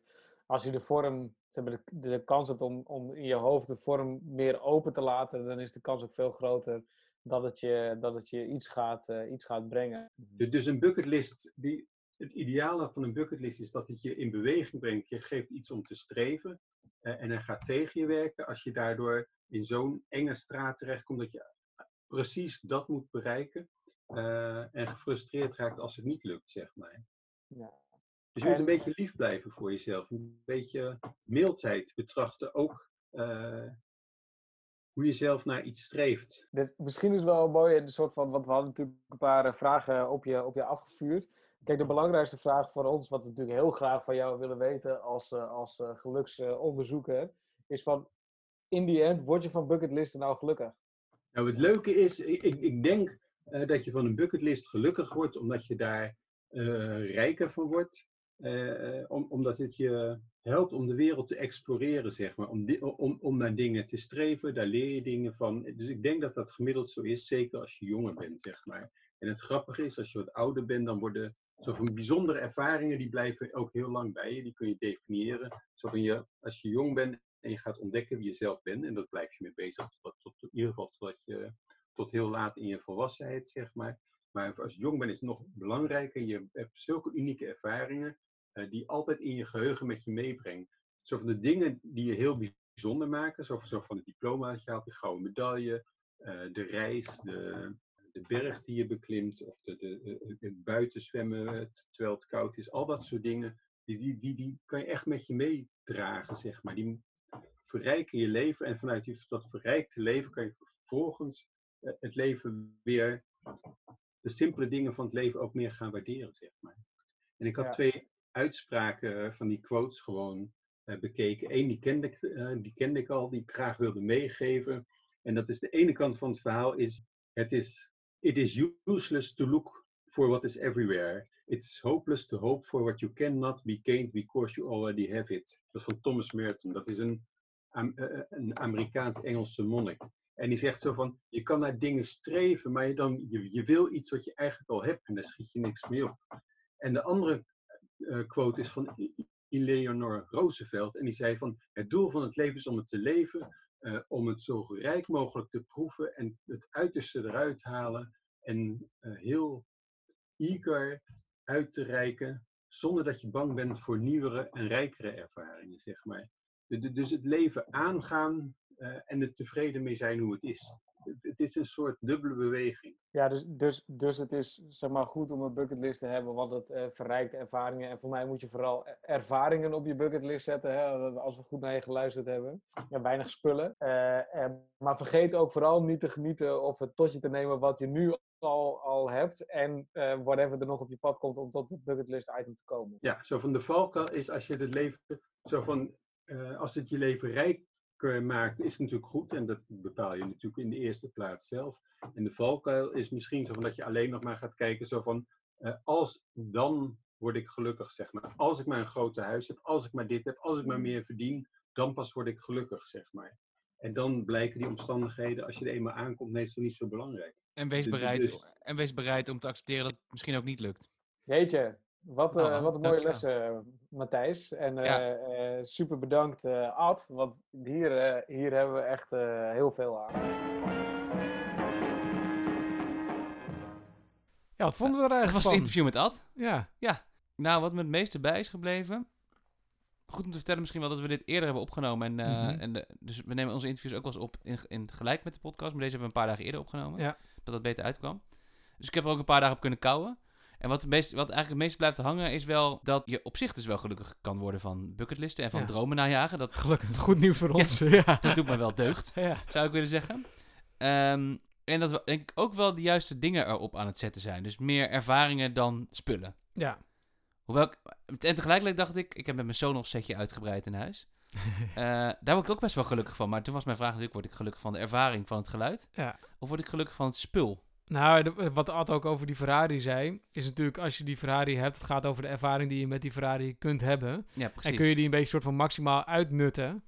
S1: Als je de vorm, de, de kans hebt om, om in je hoofd de vorm meer open te laten, dan is de kans ook veel groter dat het je, dat het je iets, gaat, uh, iets gaat brengen.
S3: Dus een bucketlist, die, het ideale van een bucketlist is dat het je in beweging brengt. Je geeft iets om te streven uh, en hij gaat tegen je werken. Als je daardoor in zo'n enge straat terechtkomt dat je precies dat moet bereiken, uh, en gefrustreerd raakt als het niet lukt, zeg maar.
S1: Ja.
S3: Dus je moet een beetje lief blijven voor jezelf. Een beetje mildheid betrachten. Ook uh, hoe je zelf naar iets streeft.
S1: Dus misschien is wel mooi, een soort van, want we hadden natuurlijk een paar vragen op je, op je afgevuurd. Kijk, de belangrijkste vraag voor ons, wat we natuurlijk heel graag van jou willen weten als, als geluksonderzoeker, is van, in die end, word je van bucketlisten nou gelukkig?
S3: Nou, het leuke is, ik, ik denk uh, dat je van een bucketlist gelukkig wordt, omdat je daar uh, rijker van wordt. Uh, om, omdat het je helpt om de wereld te exploreren, zeg maar. Om, om, om naar dingen te streven, daar leer je dingen van. Dus ik denk dat dat gemiddeld zo is, zeker als je jonger bent, zeg maar. En het grappige is, als je wat ouder bent, dan worden zoveel bijzondere ervaringen, die blijven ook heel lang bij je. Die kun je definiëren. Zo van je, als je jong bent en je gaat ontdekken wie je zelf bent, en dat blijf je mee bezig, tot, tot, in ieder geval totdat je tot heel laat in je volwassenheid, zeg maar. Maar als je jong bent is het nog belangrijker. Je hebt zulke unieke ervaringen uh, die altijd in je geheugen met je meebrengt. Zo van de dingen die je heel bijzonder maken, zo, zo van het diploma dat je haalt, de gouden medaille, uh, de reis, de, de berg die je beklimt, of de, de, het buiten zwemmen terwijl het koud is. Al dat soort dingen, die, die, die, die kan je echt met je meedragen, zeg maar. Die verrijken je leven en vanuit dat verrijkte leven kan je vervolgens het leven weer, de simpele dingen van het leven ook meer gaan waarderen, zeg maar. En ik had ja. twee uitspraken van die quotes gewoon uh, bekeken. Eén, die kende, ik, uh, die kende ik al, die ik graag wilde meegeven. En dat is de ene kant van het verhaal is, het is, it is useless to look for what is everywhere. It's hopeless to hope for what you cannot be gained because you already have it. Dat is van Thomas Merton. Dat is een, een Amerikaans-Engelse monnik. En die zegt zo van, je kan naar dingen streven, maar je, dan, je, je wil iets wat je eigenlijk al hebt en daar schiet je niks mee op. En de andere uh, quote is van Eleanor Roosevelt en die zei van, het doel van het leven is om het te leven, uh, om het zo rijk mogelijk te proeven en het uiterste eruit halen en uh, heel eager uit te reiken, zonder dat je bang bent voor nieuwere en rijkere ervaringen, zeg maar. Dus het leven aangaan en er tevreden mee zijn hoe het is. het, is een soort dubbele beweging.
S4: Ja, dus, dus, dus het is zeg maar, goed om een bucketlist te hebben, want het eh, verrijkt ervaringen. En voor mij moet je vooral e- ervaringen op je bucketlist zetten, hè, als we goed naar je geluisterd hebben. Ja, weinig spullen. Eh, en, maar vergeet ook vooral niet te genieten of het tot je te nemen wat je nu al, al hebt. En eh whatever er nog op je pad komt om tot het bucketlist item te komen.
S3: Ja, zo van de valkuil is als je het leven, zo van, eh, als het je leven rijker maakt, is natuurlijk goed. En dat bepaal je natuurlijk in de eerste plaats zelf. En de valkuil is misschien zo van dat je alleen nog maar gaat kijken, zo van, eh, als dan word ik gelukkig, zeg maar. Als ik maar een grote huis heb, als ik maar dit heb, als ik maar meer verdien, dan pas word ik gelukkig, zeg maar. En dan blijken die omstandigheden, als je er eenmaal aankomt, meestal niet zo belangrijk.
S2: En wees,
S3: Dus-
S2: bereid,
S3: dus-
S2: en wees bereid om te accepteren dat het misschien ook niet lukt.
S4: Jeetje, wat,
S2: Nou,
S4: eh, wat een mooie
S2: dankjewel.
S4: les, eh, Matthijs. En
S2: Ja.
S4: eh, eh, super bedankt, eh, Ad. Want hier, eh, hier hebben we echt eh, heel veel aan.
S1: Ja, wat vonden we er
S2: Dat
S1: eigenlijk
S2: was
S1: van?
S2: het interview met Ad.
S1: Ja,
S2: Nou, wat me het meeste bij is gebleven. Goed om te vertellen misschien wel dat we dit eerder hebben opgenomen. En, eh,
S1: Mhm.
S2: en de, dus we nemen onze interviews ook wel eens op in, in gelijk met de podcast. Maar deze hebben we een paar dagen eerder opgenomen.
S1: Ja.
S2: Dat dat beter uitkwam. Dus ik heb er ook een paar dagen op kunnen kouwen. En wat, meest, wat eigenlijk het meest blijft hangen is wel dat je op zich dus wel gelukkig kan worden van bucketlisten en van
S1: Ja.
S2: dromen najagen. Dat,
S1: gelukkig. Goed nieuws voor ons. Ja.
S2: dat doet me wel deugd,
S1: ja.
S2: zou ik willen zeggen. Ehm, en dat we denk ik ook wel de juiste dingen erop aan het zetten zijn. Dus meer ervaringen dan spullen.
S1: Ja.
S2: Hoewel ik, en tegelijkertijd dacht ik, ik heb met mijn Sonos setje uitgebreid in huis. Eh, daar word ik ook best wel gelukkig van. Maar toen was mijn vraag natuurlijk, word ik gelukkig van de ervaring van het geluid?
S1: Ja.
S2: Of word ik gelukkig van het spul?
S1: Nou, de- wat Ad ook over die Ferrari zei, is natuurlijk als je die Ferrari hebt, het gaat over de ervaring die je met die Ferrari kunt hebben.
S2: Ja, precies.
S1: En kun je die een beetje soort van maximaal uitnutten.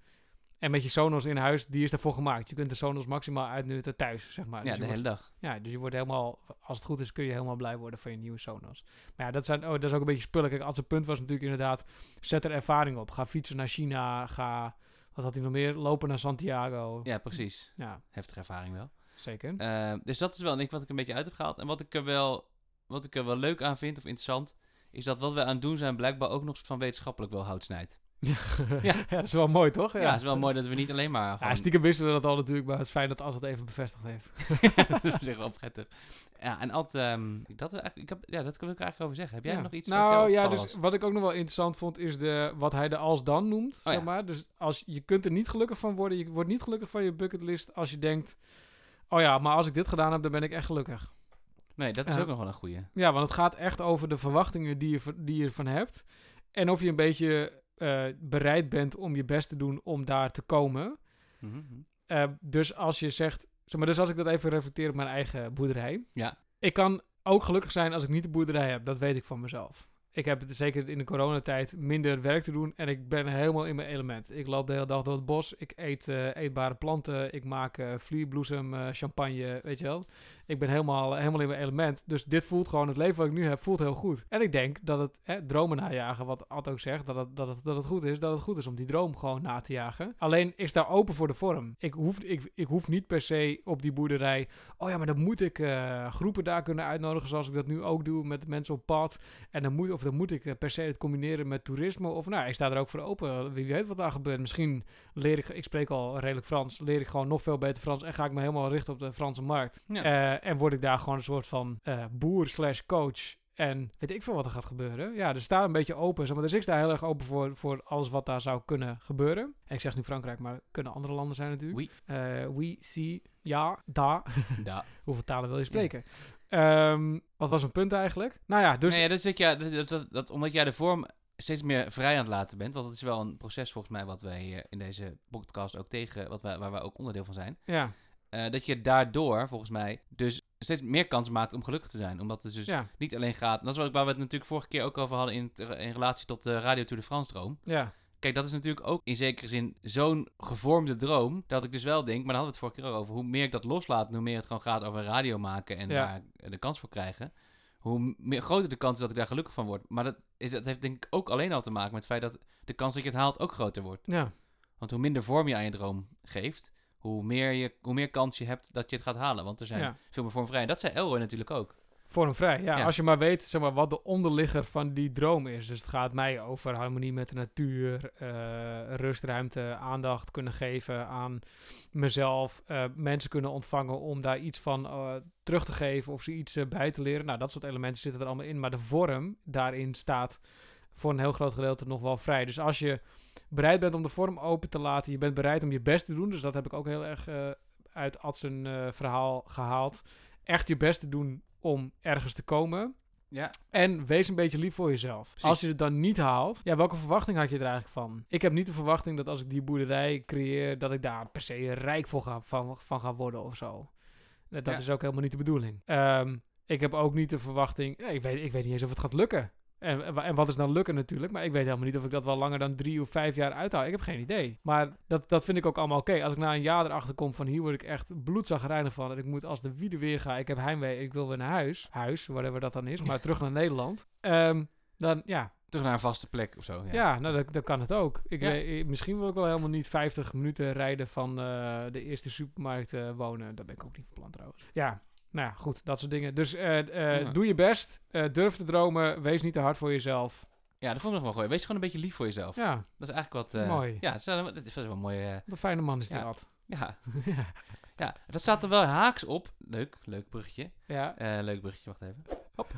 S1: En met je Sonos in huis, die is daarvoor gemaakt. Je kunt de Sonos maximaal uitnutten thuis, zeg maar.
S2: ja,
S1: Dus
S2: de hele
S1: wordt,
S2: dag.
S1: ja, dus je wordt helemaal, als het goed is, kun je helemaal blij worden van je nieuwe Sonos. Maar ja, dat, zijn, oh, dat is ook een beetje spullen. Kijk, als het punt was natuurlijk inderdaad, zet er ervaring op. Ga fietsen naar China, ga, wat had hij nog meer? Lopen naar Santiago.
S2: Ja, precies.
S1: Ja,
S2: Heftige ervaring wel.
S1: Zeker.
S2: Eh, dus dat is wel denk ik, wat ik een beetje uit heb gehaald. En wat ik, er wel, wat ik er wel leuk aan vind, of interessant, is dat wat we aan het doen zijn blijkbaar ook nog soort van wetenschappelijk wel hout snijdt.
S1: Ja.
S2: Ja.
S1: ja, dat is wel mooi, toch?
S2: Ja, het is wel mooi dat we niet alleen maar
S1: Ja, stiekem wisten we dat al natuurlijk, maar het is fijn dat As het even bevestigd heeft.
S2: dat is op zich wel prettig. Ja, en Ad, ehm, dat, ik heb, ja, dat wil ik eigenlijk over zeggen. Heb jij nog iets
S1: Nou ja, dus
S2: was?
S1: wat ik ook nog wel interessant vond, is de, wat hij de als dan noemt.
S2: Oh
S1: zeg maar. Dus als, je kunt er niet gelukkig van worden. Je wordt niet gelukkig van je bucketlist als je denkt... Oh ja, maar als ik dit gedaan heb, dan ben ik echt gelukkig.
S2: Nee, dat is ook nog wel een goeie.
S1: Ja, want het gaat echt over de verwachtingen die je, die je ervan hebt. En of je een beetje eh, bereid bent om je best te doen om daar te komen.
S2: Mhm, mhm.
S1: Eh, dus als je zegt, zeg maar, dus als ik dat even reflecteer op mijn eigen boerderij.
S2: Ja.
S1: Ik kan ook gelukkig zijn als ik niet de boerderij heb. Dat weet ik van mezelf. Ik heb zeker in de coronatijd minder werk te doen en ik ben helemaal in mijn element. Ik loop de hele dag door het bos. Ik eet eh, eetbare planten. Ik maak eh vlierbloesem, eh, champagne, weet je wel. Ik ben helemaal, helemaal in mijn element. Dus dit voelt gewoon, het leven wat ik nu heb, voelt heel goed. En ik denk dat het, hè, dromen najagen, wat Ad ook zegt, dat het, dat, het, dat het goed is, dat het goed is om die droom gewoon na te jagen. Alleen is daar open voor de vorm. Ik hoef, ik, ik hoef niet per se op die boerderij, oh ja, maar dan moet ik eh, groepen daar kunnen uitnodigen, zoals ik dat nu ook doe met mensen op pad. En dan moet, of dan moet ik eh, per se het combineren met toerisme. Of nou, ik sta er ook voor open. Wie weet wat daar gebeurt. Misschien leer ik, ik spreek al redelijk Frans, leer ik gewoon nog veel beter Frans en ga ik me helemaal richten op de Franse markt.
S2: Ja.
S1: Eh, en word ik daar gewoon een soort van eh, boer slash coach. En weet ik veel wat er gaat gebeuren. Ja, dus daar een beetje open. Zeg maar. Dus ik sta heel erg open voor, voor alles wat daar zou kunnen gebeuren. En ik zeg nu Frankrijk, maar kunnen andere landen zijn natuurlijk.
S2: Oui.
S1: Eh, si, ja, da. Hoeveel talen wil je spreken? Ehm, wat was mijn punt eigenlijk? Nou ja, dus...
S2: nee, ja, dat, ja, dat, dat, dat, dat- omdat jij de vorm steeds meer vrij aan het laten bent, want dat is wel een proces volgens mij wat wij in deze podcast ook tegen, wat wij, waar wij ook onderdeel van zijn,
S1: Ja,
S2: eh, dat je daardoor volgens mij dus steeds meer kans maakt om gelukkig te zijn. Omdat het dus
S1: ja,
S2: niet alleen gaat, dat is wat, waar we het natuurlijk vorige keer ook over hadden in, in relatie tot de Radio Tour de France droom.
S1: ja.
S2: Kijk, dat is natuurlijk ook in zekere zin zo'n gevormde droom. Dat ik dus wel denk, maar daar hadden we het vorige keer over. Hoe meer ik dat loslaat, hoe meer het gewoon gaat over radio maken en
S1: Ja.
S2: daar de kans voor krijgen. Hoe meer, groter de kans is dat ik daar gelukkig van word. Maar dat, is, dat heeft denk ik ook alleen al te maken met het feit dat de kans dat je het haalt ook groter wordt.
S1: ja.
S2: Want hoe minder vorm je aan je droom geeft, hoe meer, je, hoe meer kans je hebt dat je het gaat halen. Want er zijn
S1: Ja.
S2: veel meer vormvrij. En dat zei Elroy natuurlijk ook.
S1: Vormvrij, ja.
S2: Ja.
S1: Als je maar weet zeg maar, wat de onderligger van die droom is. Dus het gaat mij over harmonie met de natuur, eh, rustruimte, aandacht kunnen geven aan mezelf. eh, mensen kunnen ontvangen om daar iets van eh, terug te geven of ze iets bij te leren. Nou, dat soort elementen zitten er allemaal in. Maar de vorm daarin staat voor een heel groot gedeelte nog wel vrij. Dus als je bereid bent om de vorm open te laten, je bent bereid om je best te doen. Dus dat heb ik ook heel erg eh, uit Adsen eh verhaal gehaald. Echt je best te doen om ergens te komen.
S2: Ja.
S1: En wees een beetje lief voor jezelf.
S2: Precies.
S1: Als je het dan niet haalt, ja, welke verwachting had je er eigenlijk van? Ik heb niet de verwachting dat als ik die boerderij creëer, dat ik daar per se rijk voor ga, van, van ga worden of zo. Dat
S2: Ja.
S1: is ook helemaal niet de bedoeling. Ehm, ik heb ook niet de verwachting, nee, ik, weet, ik weet niet eens of het gaat lukken. En, en wa- en wat is dan lukken natuurlijk, maar ik weet helemaal niet of ik dat wel langer dan drie of vijf jaar uithoud. Ik heb geen idee. Maar dat, dat vind ik ook allemaal oké. Als ik na een jaar erachter kom van hier word ik echt bloedzagrijnig van. En ik moet als de wiede weer ga. Ik heb heimwee. Ik wil weer naar huis. Huis, whatever dat dan is. Maar terug naar Nederland. Ehm, dan ja,
S2: Terug naar een vaste plek of zo. Ja.
S1: ja, nou, dan, dan kan het ook. Ik
S2: Ja.
S1: weet, misschien wil ik wel helemaal niet 50 minuten rijden van eh, de eerste supermarkt eh, wonen. Daar ben ik ook niet van plan trouwens. Ja, nou ja, goed, dat soort dingen. Dus eh, eh,
S2: Ja.
S1: doe je best. eh, durf te dromen. Wees niet te hard voor jezelf.
S2: Ja, dat vond ik nog wel goed. Wees gewoon een beetje lief voor jezelf.
S1: Ja,
S2: Dat is eigenlijk wat...
S1: Mooi.
S2: Ja, dat is wel, een mooie...
S1: wat een fijne man is
S2: Ja.
S1: dat.
S2: ja,
S1: ja.
S2: ja, dat staat er wel haaks op. Leuk, leuk bruggetje.
S1: Ja.
S2: Leuk bruggetje, wacht even. Hop.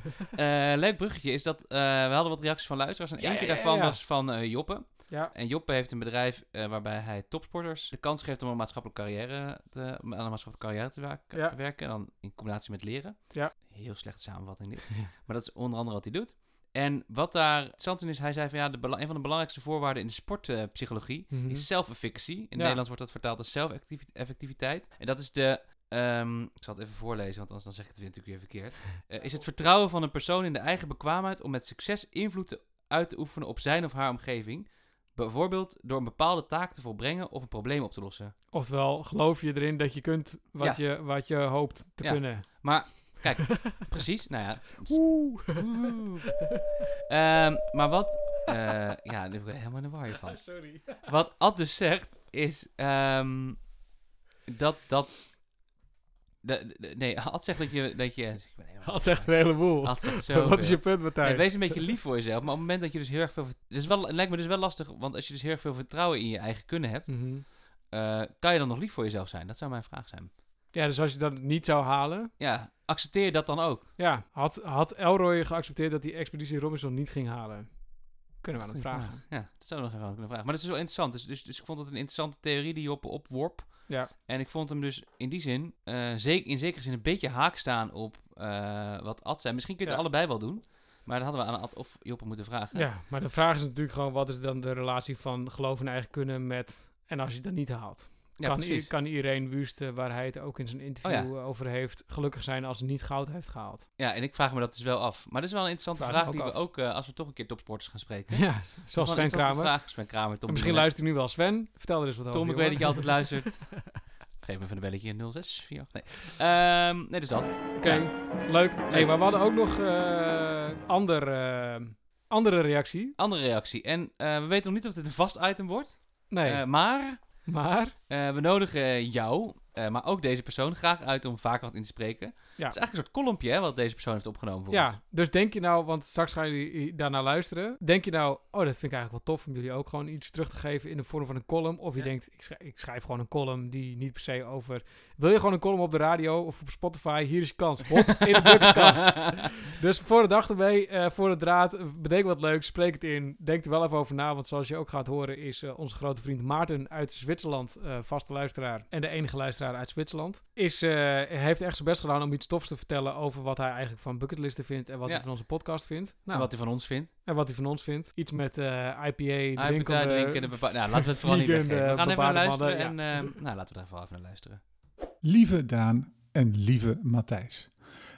S2: Leuk bruggetje is dat we hadden wat reacties van luisteraars. En
S1: ja, ja,
S2: daarvan was van Joppe.
S1: Ja.
S2: En Joppe heeft een bedrijf eh, waarbij hij topsporters de kans geeft om een maatschappelijke carrière te, aan een maatschappelijke carrière te werken,
S1: Ja.
S2: werken. En dan in combinatie met leren.
S1: Ja.
S2: Heel slechte samenvatting dit. Maar dat is onder andere wat hij doet. En wat daar interessant in is, hij zei van ja, de een van de belangrijkste voorwaarden in de sportpsychologie
S1: Mhm.
S2: is self-efficacy. In
S1: Ja.
S2: Nederlands wordt dat vertaald als zelfeffectiviteit. En dat is de, ehm, ik zal het even voorlezen, want anders dan zeg ik het weer natuurlijk weer verkeerd. Eh, is het vertrouwen van een persoon in de eigen bekwaamheid om met succes invloed te, uit te oefenen op zijn of haar omgeving. Bijvoorbeeld door een bepaalde taak te volbrengen of een probleem op te lossen.
S1: Oftewel, geloof je erin dat je kunt wat, je, wat je hoopt te
S2: Ja.
S1: kunnen.
S2: Maar, kijk, precies, nou ja. s-
S1: Oeh.
S2: Oeh. Ehm, maar wat, eh, ja, daar ben ik helemaal in de war van.
S1: Sorry.
S2: Wat Ad dus zegt, is ehm, dat, dat, de, de- nee, Ad zegt dat je, dat je, helemaal-
S1: Dat zegt een heleboel.
S2: Ad zegt zoveel.
S1: Wat is je punt, Martijn?
S2: Nee, wees een beetje lief voor jezelf, maar op het moment dat je dus heel erg veel, het, is wel, het lijkt me dus wel lastig, want als je dus heel erg veel vertrouwen in je eigen kunnen hebt,
S1: Mhm.
S2: eh, kan je dan nog lief voor jezelf zijn? Dat zou mijn vraag zijn.
S1: Ja, dus als je dat niet zou halen...
S2: Ja, accepteer je dat dan ook?
S1: Ja, had, had Elroy geaccepteerd dat die Expeditie Robinson niet ging halen? Kunnen we aan hem vragen.
S2: Ja, dat zou we nog even aan kunnen vragen. Maar dat is wel interessant. Dus, dus, dus ik vond het een interessante theorie die Joppe opworp.
S1: Ja.
S2: En ik vond hem dus in die zin, eh, zeker, in zekere zin, een beetje haak staan op eh, wat Ad zei. Misschien kun je het
S1: Ja.
S2: allebei wel doen. Maar dat hadden we aan Ad of Joppe moeten vragen.
S1: Ja, maar de vraag is natuurlijk gewoon... wat is dan de relatie van geloof in eigen kunnen met... en als je dan niet haalt?
S2: Ja,
S1: kan,
S2: precies.
S1: kan iedereen Wust, waar hij het ook in zijn interview
S2: Oh
S1: eh, over heeft... gelukkig zijn als hij niet goud heeft gehaald?
S2: Ja, en ik vraag me dat dus wel af. Maar dat is wel een interessante
S1: Vraag
S2: die we ook, eh, als we toch een keer topsporters gaan spreken.
S1: Ja, zoals Sven Kramer.
S2: Vraag, Sven Kramer, Tom
S1: En misschien luistert hij nu wel. Sven, vertel er eens wat
S2: Tom,
S1: over.
S2: ik weet dat je altijd luistert. Geef me even een belletje 0648. Nee. Ehm, nee, dus dat.
S1: Oké,
S2: Ja.
S1: leuk. Hey, maar we hadden ook nog eh ander, andere reactie.
S2: Andere reactie. En we weten nog niet of dit een vast item wordt.
S1: Nee,
S2: maar
S1: maar...
S2: eh, we nodigen jou, eh, maar ook deze persoon, graag uit om vaker wat in te spreken.
S1: Ja.
S2: Het is eigenlijk een soort kolompje hè, wat deze persoon heeft opgenomen.
S1: Ja, dus denk je nou, want straks gaan jullie daarnaar luisteren. Denk je nou, oh, dat vind ik eigenlijk wel tof om jullie ook gewoon iets terug te geven in de vorm van een column. Of je
S2: Ja.
S1: denkt, ik schrijf, ik schrijf gewoon een column die niet per se over... Wil je gewoon een column op de radio of op Spotify? Hier is je kans. Hop, in de bucketkast. Dus voor de dag ermee, eh, voor de draad, eh, bedenk wat leuks, spreek het in. Denk er wel even over na, want zoals je ook gaat horen is eh, onze grote vriend Maarten uit Zwitserland, vaste luisteraar en de enige luisteraar uit Zwitserland, is, heeft echt zijn best gedaan om iets tofs te vertellen over wat hij eigenlijk van bucketlisten vindt en wat
S2: Ja.
S1: hij van onze podcast vindt.
S2: En
S1: Nou,
S2: wat hij van ons vindt.
S1: en wat hij van ons vindt. Iets met eh, IPA, drinken.
S2: drinken, bepa- nou, laten we het vooral niet weggeven. We
S1: eh,
S2: gaan even naar luisteren
S1: mannen,
S2: en eh, nou, laten we daar vooral even naar luisteren.
S5: Lieve Daan en lieve Matthijs.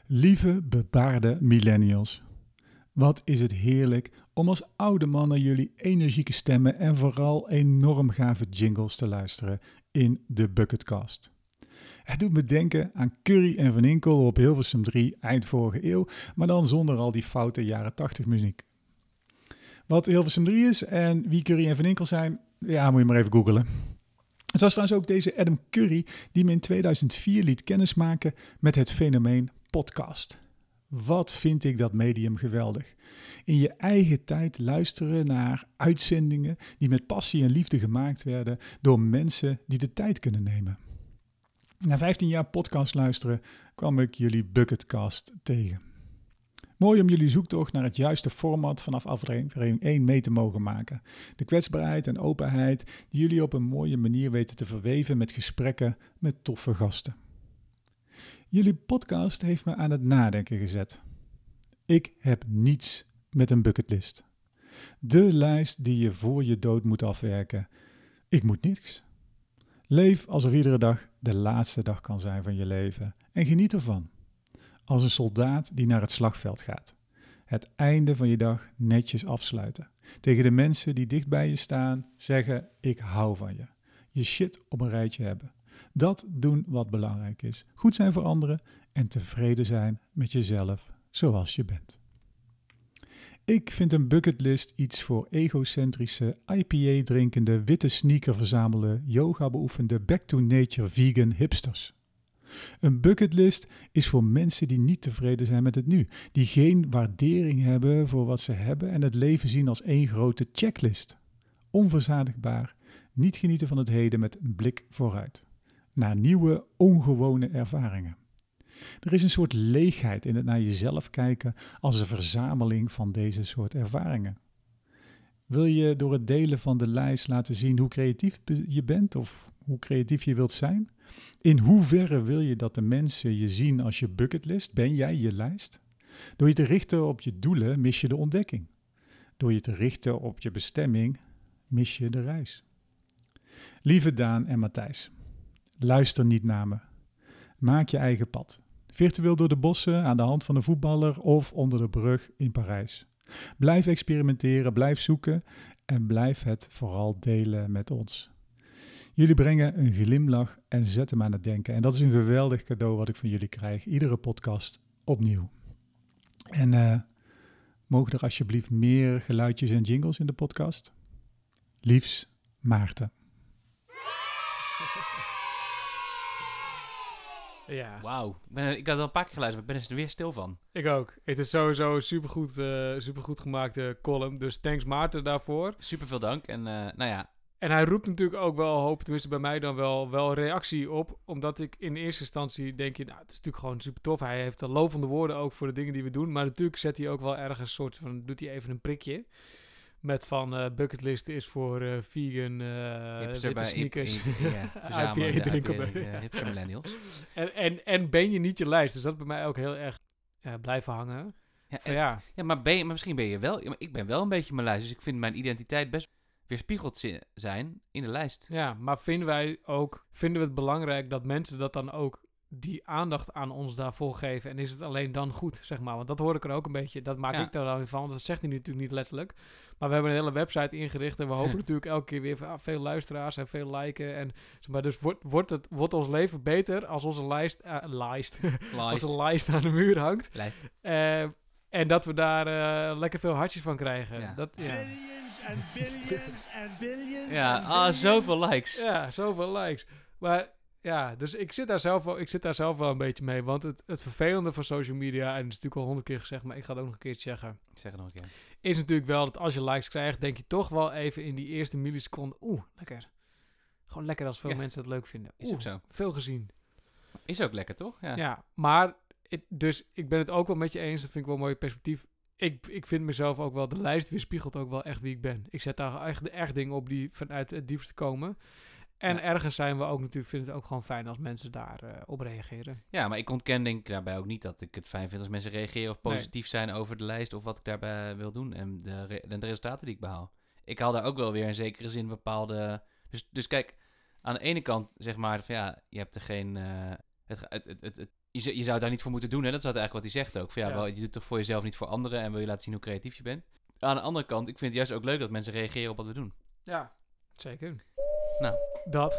S5: Lieve bebaarde millennials. Wat is het heerlijk om als oude man naar jullie energieke stemmen en vooral enorm gave jingles te luisteren in de Bucketcast. Het doet me denken aan Curry en Van Inkel op Hilversum 3 eind vorige eeuw, maar dan zonder al die foute jaren 80 muziek. Wat Hilversum 3 is en wie Curry en Van Inkel zijn, ja, moet je maar even googlen. Het was trouwens ook deze Adam Curry die me in 2004 liet kennismaken met het fenomeen podcast. Wat vind ik dat medium geweldig? In je eigen tijd luisteren naar uitzendingen die met passie en liefde gemaakt werden door mensen die de tijd kunnen nemen. Na 15 jaar podcast luisteren kwam ik jullie Bucketcast tegen. Mooi om jullie zoektocht naar het juiste format vanaf aflevering 1 mee te mogen maken. De kwetsbaarheid en openheid die jullie op een mooie manier weten te verweven met gesprekken met toffe gasten. Jullie podcast heeft me aan het nadenken gezet. Ik heb niets met een bucketlist. De lijst die je voor je dood moet afwerken. Ik moet niks. Leef alsof iedere dag de laatste dag kan zijn van je leven en geniet ervan. Als een soldaat die naar het slagveld gaat. Het einde van je dag netjes afsluiten. Tegen de mensen die dicht bij je staan zeggen: Ik hou van je. Je shit op een rijtje hebben. Dat doen wat belangrijk is. Goed zijn voor anderen en tevreden zijn met jezelf zoals je bent. Ik vind een bucketlist iets voor egocentrische, IPA-drinkende, witte sneaker verzamelen, yoga beoefende, back-to-nature vegan hipsters. Een bucketlist is voor mensen die niet tevreden zijn met het nu, die geen waardering hebben voor wat ze hebben en het leven zien als één grote checklist. Onverzadigbaar, niet genieten van het heden met een blik vooruit. Naar nieuwe, ongewone ervaringen. Er is een soort leegheid in het naar jezelf kijken als een verzameling van deze soort ervaringen. Wil je door het delen van de lijst laten zien hoe creatief je bent of hoe creatief je wilt zijn? In hoeverre wil je dat de mensen je zien als je bucketlist? Ben jij je lijst? Door je te richten op je doelen mis je de ontdekking. Door je te richten op je bestemming mis je de reis. Lieve Daan en Matthijs, luister niet naar me. Maak je eigen pad. Virtueel door de bossen, aan de hand van een voetballer of onder de brug in Parijs. Blijf experimenteren, blijf zoeken en blijf het vooral delen met ons. Jullie brengen een glimlach en zetten me aan het denken. En dat is een geweldig cadeau wat ik van jullie krijg. Iedere podcast opnieuw. En uh, mogen er alsjeblieft meer geluidjes en jingles in de podcast? Liefs, Maarten.
S1: Ja,
S2: Wauw. Ik, ben- ik had al een paar keer geluisterd, maar ik ben er weer stil van.
S1: ik ook. Het is sowieso een supergoed, eh supergoed gemaakte column. Dus thanks Maarten daarvoor.
S2: Super veel dank. En eh, nou ja,
S1: En hij roept natuurlijk ook wel hoop, tenminste bij mij dan wel, wel reactie op. Omdat ik in eerste instantie denk je, nou, het is natuurlijk gewoon super tof. Hij heeft de lovende woorden ook voor de dingen die we doen. Maar natuurlijk zet hij ook wel ergens een soort van, doet hij even een prikje. Met van eh bucketlist is voor eh, vegan,
S2: bij
S1: sneakers.
S2: hip- ja,
S1: IPA ja.
S2: hipster millennials.
S1: en, en, en ben je niet je lijst. Dus dat bij mij ook heel erg blijven hangen.
S2: Ja, en-
S1: ja,
S2: ja maar, ben je, maar misschien ben je wel... maar ik ben wel een beetje mijn lijst, dus ik vind mijn identiteit best weerspiegeld zi- zijn in de lijst.
S1: Ja, maar vinden wij ook, vinden we het belangrijk dat mensen dat dan ook die aandacht aan ons daarvoor geven? En is het alleen dan goed, zeg maar? Want dat hoor ik er ook een beetje, dat maak
S2: Ja.
S1: ik daar dan weer van, want dat zegt hij nu natuurlijk niet letterlijk. Maar we hebben een hele website ingericht en we hopen natuurlijk elke keer weer van, ah, veel luisteraars en veel liken. En, zeg maar dus wordt, wordt, het, wordt ons leven beter als onze lijst, eh, lijst, als
S2: Lijst.
S1: een lijst aan de muur hangt. Eh, en dat we daar eh, lekker veel hartjes van krijgen.
S2: Ja.
S1: Dat, ja.
S6: Billions and billions and billions.
S2: Ja,
S6: and
S2: ah, zoveel likes.
S1: Ja, zoveel likes. Maar ja, dus ik zit daar zelf wel, ik zit daar zelf wel een beetje mee. Want het, het vervelende van social media, en het is natuurlijk al honderd keer gezegd, maar ik ga het ook nog een keertje zeggen.
S2: Ik zeg het nog een keer.
S1: Is natuurlijk wel dat als je likes krijgt, denk je toch wel even in die eerste milliseconde, oeh, lekker. Gewoon lekker als veel
S2: Ja.
S1: mensen het leuk vinden.
S2: Is ook zo.
S1: veel gezien.
S2: Is ook lekker, toch? Ja.
S1: Ja, maar, dus ik ben het ook wel met je eens, dat vind ik wel een mooi perspectief. Ik, ik vind mezelf ook wel, de lijst weerspiegelt ook wel echt wie ik ben. Ik zet daar echt, echt dingen op die vanuit het diepste komen. En
S2: Ja.
S1: ergens zijn we ook natuurlijk, vind het ook gewoon fijn als mensen daarop op reageren.
S2: Ja, maar ik ontken denk ik daarbij ook niet dat ik het fijn vind als mensen reageren of
S1: Nee.
S2: positief zijn over de lijst of wat ik daarbij wil doen en de, en de resultaten die ik behaal. Ik haal daar ook wel weer in zekere zin bepaalde... Dus, dus kijk, aan de ene kant zeg maar van ja, je hebt er geen... eh, het, het, het, het, het- je, zou- je zou het daar niet voor moeten doen, hè? dat is eigenlijk wat hij zegt ook. Van, ja,
S1: Ja.
S2: Wel, je doet het toch voor jezelf, niet voor anderen en wil je laten zien hoe creatief je bent. Aan de andere kant, ik vind het juist ook leuk dat mensen reageren op wat we doen.
S1: Ja, zeker.
S2: Nou.
S1: Dat.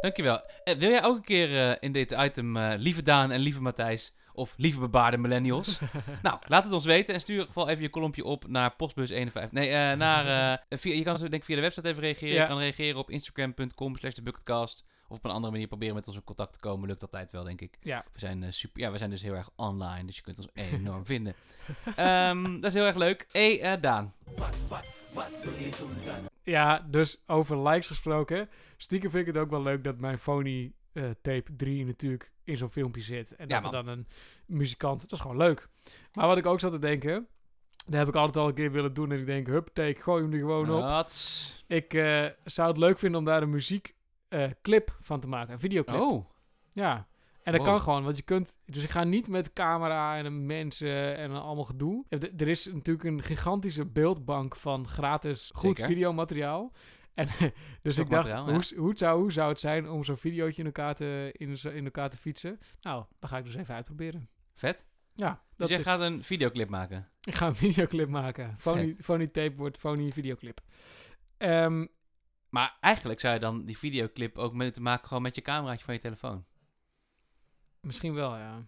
S2: Dankjewel. Eh, wil jij ook een keer eh, in dit item eh, lieve Daan en lieve Matthijs of lieve bebaarde millennials? nou, laat het ons weten en stuur in ieder geval even je kolompje op naar postbus 51. Nee, eh, naar, eh, via, je kan dus denk ik via de website even reageren.
S1: Ja.
S2: Je kan reageren op instagram.com slash thebucketcast of op een andere manier proberen met ons in contact te komen, lukt altijd wel, denk ik.
S1: Ja.
S2: We zijn, eh, super, ja, we zijn dus heel erg online, dus je kunt ons enorm vinden. Ehm, dat is heel erg leuk. Hey, eh, Daan.
S1: Ja, dus over likes gesproken. Stiekem vind ik het ook wel leuk dat mijn Phony eh, tape 3 natuurlijk in zo'n filmpje zit. En
S2: Ja,
S1: dat er dan een muzikant... Dat is gewoon leuk. Maar wat ik ook zat te denken... Dat heb ik altijd al een keer willen doen. En ik denk, hup, take, gooi hem er gewoon op. Ik eh, zou het leuk vinden om daar een muziekclip van te maken. Een videoclip.
S2: Oh,
S1: Ja. En dat
S2: Wow.
S1: kan gewoon, want je kunt... Dus ik ga niet met camera en mensen en allemaal gedoe. Er is natuurlijk een gigantische beeldbank van gratis goed
S2: Zeker.
S1: videomateriaal. En dus ik dacht,
S2: ja.
S1: hoe, hoe, zou, hoe zou het zijn om zo'n videootje in elkaar, te, in, in elkaar te fietsen? Nou, dan ga ik dus even uitproberen.
S2: vet.
S1: Ja,
S2: Dus
S1: dat
S2: jij
S1: is,
S2: gaat een videoclip maken.
S1: ik ga een videoclip maken. Phony, phony tape wordt phony videoclip. Ehm,
S2: Maar eigenlijk zou je dan die videoclip ook moeten maken gewoon met je cameraatje van je telefoon.
S1: Misschien wel, ja.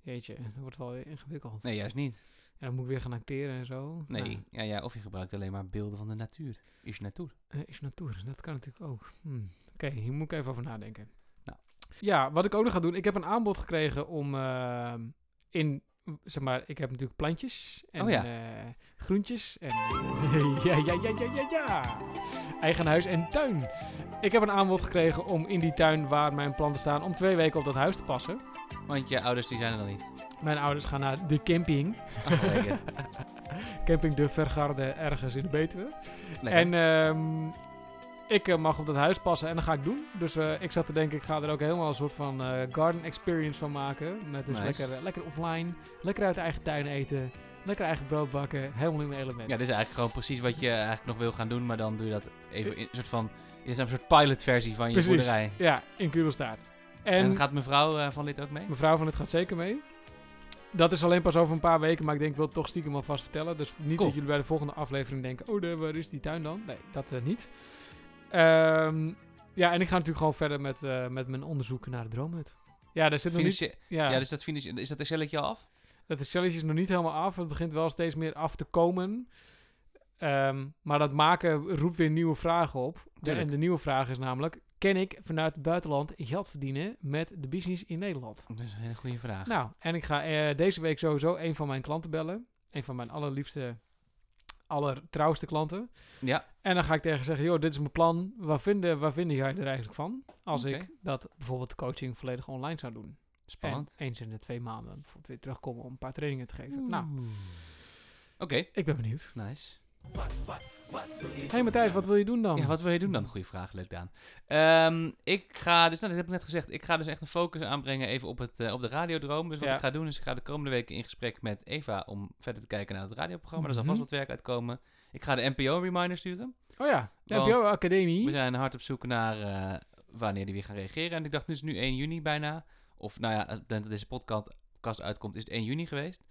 S1: Jeetje, dat wordt wel weer ingewikkeld.
S2: Nee, juist niet.
S1: En dan moet ik weer gaan acteren en zo.
S2: Nee,
S1: Nou,
S2: ja, ja, of je gebruikt alleen maar beelden van de natuur. Is natuur.
S1: Eh, is natuur, dat kan natuurlijk ook. Hmm. Oké, hier moet ik even over nadenken.
S2: Nou.
S1: Ja, wat ik ook nog ga doen, ik heb een aanbod gekregen om ehm, in, zeg maar, ik heb natuurlijk plantjes en
S2: Oh ja.
S1: eh, groentjes en ja, ja, ja, ja, ja, ja. Eigen huis en tuin. Ik heb een aanbod gekregen om in die tuin waar mijn planten staan, om twee weken op dat huis te passen.
S2: Want je ouders die zijn er dan niet.
S1: Mijn ouders gaan naar de camping.
S2: Lekker.
S1: camping De Vergarde ergens in de Betuwe.
S2: Lekker.
S1: En ehm, ik eh, mag op dat huis passen en dat ga ik doen. Dus eh, ik zat te denken, ik ga er ook helemaal een soort van eh, garden experience van maken. Met dus
S2: Nice.
S1: lekker, lekker offline, lekker uit de eigen tuin eten, lekker eigen brood bakken, helemaal in mijn element.
S2: Ja, dit is eigenlijk gewoon precies wat je eigenlijk nog wil gaan doen, maar dan doe je dat even in een soort van... Dit is een soort pilotversie van je
S1: Precies.
S2: boerderij.
S1: Ja, in Kudelstaart.
S2: En,
S1: En,
S2: gaat mevrouw van Lid ook mee?
S1: mevrouw van het gaat zeker mee. Dat is alleen pas over een paar weken, maar ik denk, ik wil het toch stiekem alvast vertellen. Dus niet
S2: Cool.
S1: dat jullie bij de volgende aflevering denken, oh, waar is die tuin dan? Nee, dat niet. Ehm, ja, en ik ga natuurlijk gewoon verder met, eh, met mijn onderzoek naar de droomhut. Ja, daar zit nog niet... Ja,
S2: ja. dus dat financië- is dat Excelletje al af?
S1: dat de celletjes nog niet helemaal af. Het begint wel steeds meer af te komen. Ehm, maar dat maken roept weer nieuwe vragen op. De,
S2: Tuurlijk.
S1: en de nieuwe vraag is namelijk... Kan ik vanuit het buitenland geld verdienen met de business in Nederland?
S2: Dat is een hele goede vraag.
S1: Nou, en ik ga eh, deze week sowieso een van mijn klanten bellen. Een van mijn allerliefste, allertrouwste klanten.
S2: Ja,
S1: En dan ga ik tegen zeggen, joh, dit is mijn plan. Waar vinden, waar vinden jij er eigenlijk van? Als ik dat bijvoorbeeld coaching volledig online zou doen.
S2: spannend.
S1: En eens in de twee maanden bijvoorbeeld weer terugkomen om een paar trainingen te geven. Nou.
S2: Oké,
S1: ik ben benieuwd.
S2: nice.
S1: Hey Matthijs, wat wil je doen dan?
S2: Ja, wat wil je doen dan? Goeie vraag, leuk Daan. Ehm, ik ga, dus nou, dat heb ik net gezegd, ik ga dus echt een focus aanbrengen even op, het, eh, op de radiodroom. Dus wat
S1: Ja.
S2: ik ga doen is, ik ga de komende weken in gesprek met Eva om verder te kijken naar het radioprogramma. Daar zal
S1: Mhm.
S2: vast wat werk uitkomen. Ik ga de NPO-reminder sturen.
S1: Oh ja, de
S2: Want
S1: NPO Academie.
S2: We zijn hard op zoek naar eh, wanneer die weer gaan reageren. En ik dacht, nu is nu 1 juni bijna. Of nou ja, als dat deze podcast uitkomt, is het 1 juni geweest.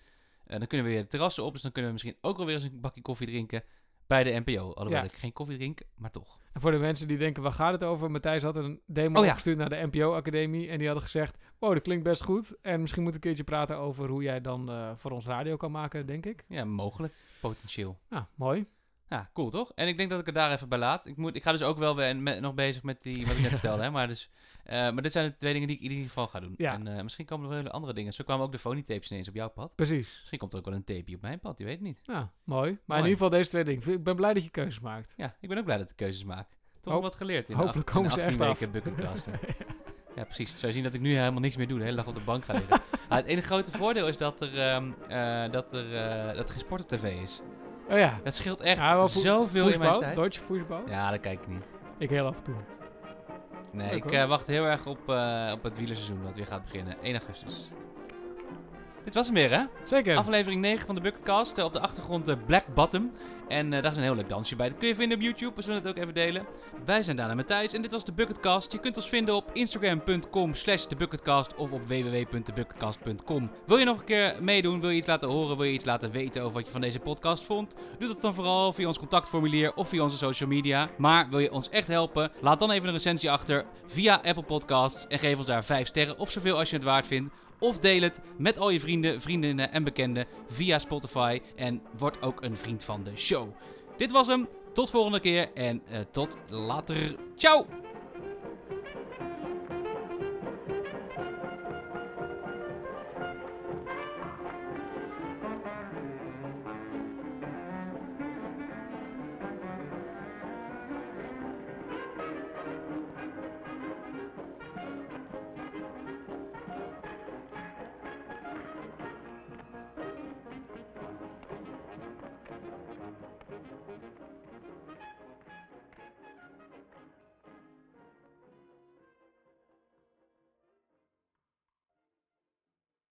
S2: Eh, dan kunnen we weer de terrassen op. Dus dan kunnen we misschien ook wel weer eens een bakje koffie drinken bij de NPO. Alhoewel
S1: Ja.
S2: ik geen koffie drink, maar toch.
S1: En voor de mensen die denken, waar gaat het over? Matthijs had een demo
S2: Oh ja.
S1: opgestuurd naar de NPO Academie. En die hadden gezegd, wow, dat klinkt best goed. En misschien moet ik een keertje praten over hoe jij dan eh, voor ons radio kan maken, denk ik.
S2: Ja, mogelijk. Potentieel.
S1: Nou, mooi.
S2: Ja, cool toch? En ik denk dat ik het daar even bij laat. Ik, moet, ik ga dus ook wel weer met, nog bezig met die, wat ik net vertelde. Hè? Maar, dus, eh, maar dit zijn de twee dingen die ik in ieder geval ga doen.
S1: Ja.
S2: En eh, misschien komen er wel hele andere dingen. Zo kwamen ook de phony-tapes ineens op jouw pad.
S1: Precies.
S2: Misschien komt er ook wel een tapeje op mijn pad, je weet het niet.
S1: Nou, mooi. Maar in ieder geval deze twee dingen. Ik ben blij dat je keuzes maakt.
S2: Ja, ik ben ook blij dat ik keuzes maak. Toch
S1: Hoop-
S2: wat geleerd in
S1: hopelijk
S2: de,
S1: komen ze
S2: 18
S1: echt af.
S2: ja, precies. Zou je zien dat ik nu helemaal niks meer doe. De hele dag op de bank ga liggen. Ah, het enige grote voordeel is dat er, ehm, eh, dat er, dat er geen sport op tv is.
S1: Oh ja.
S2: Dat scheelt echt
S1: Ja,
S2: zoveel in mijn
S1: Voetbal,
S2: tijd.
S1: Duitse voetbal.
S2: Ja, dat kijk ik niet.
S1: Ik heel af en toe.
S2: Nee,
S1: Leuk,
S2: ik eh, wacht heel erg op, eh, op het wielerseizoen dat weer gaat beginnen. 1 augustus. Dit was hem weer, hè?
S1: Zeker.
S2: Aflevering 9 van de Bucketcast. Eh, op de achtergrond eh, Black Bottom. En eh, daar is een heel leuk dansje bij. Dat kun je vinden op YouTube. We zullen het ook even delen. Wij zijn Daan en Matthijs en dit was de Bucketcast. Je kunt ons vinden op instagram.com slash thebucketcast of op www.thebucketcast.com. Wil je nog een keer meedoen? Wil je iets laten horen? Wil je iets laten weten over wat je van deze podcast vond? Doe dat dan vooral via ons contactformulier of via onze social media. Maar wil je ons echt helpen? Laat dan even een recensie achter via Apple Podcasts en geef ons daar 5 sterren of zoveel als je het waard vindt. Of deel het met al je vrienden, vriendinnen en bekenden via Spotify. En word ook een vriend van de show. Dit was hem. Tot volgende keer en eh, tot later. Ciao!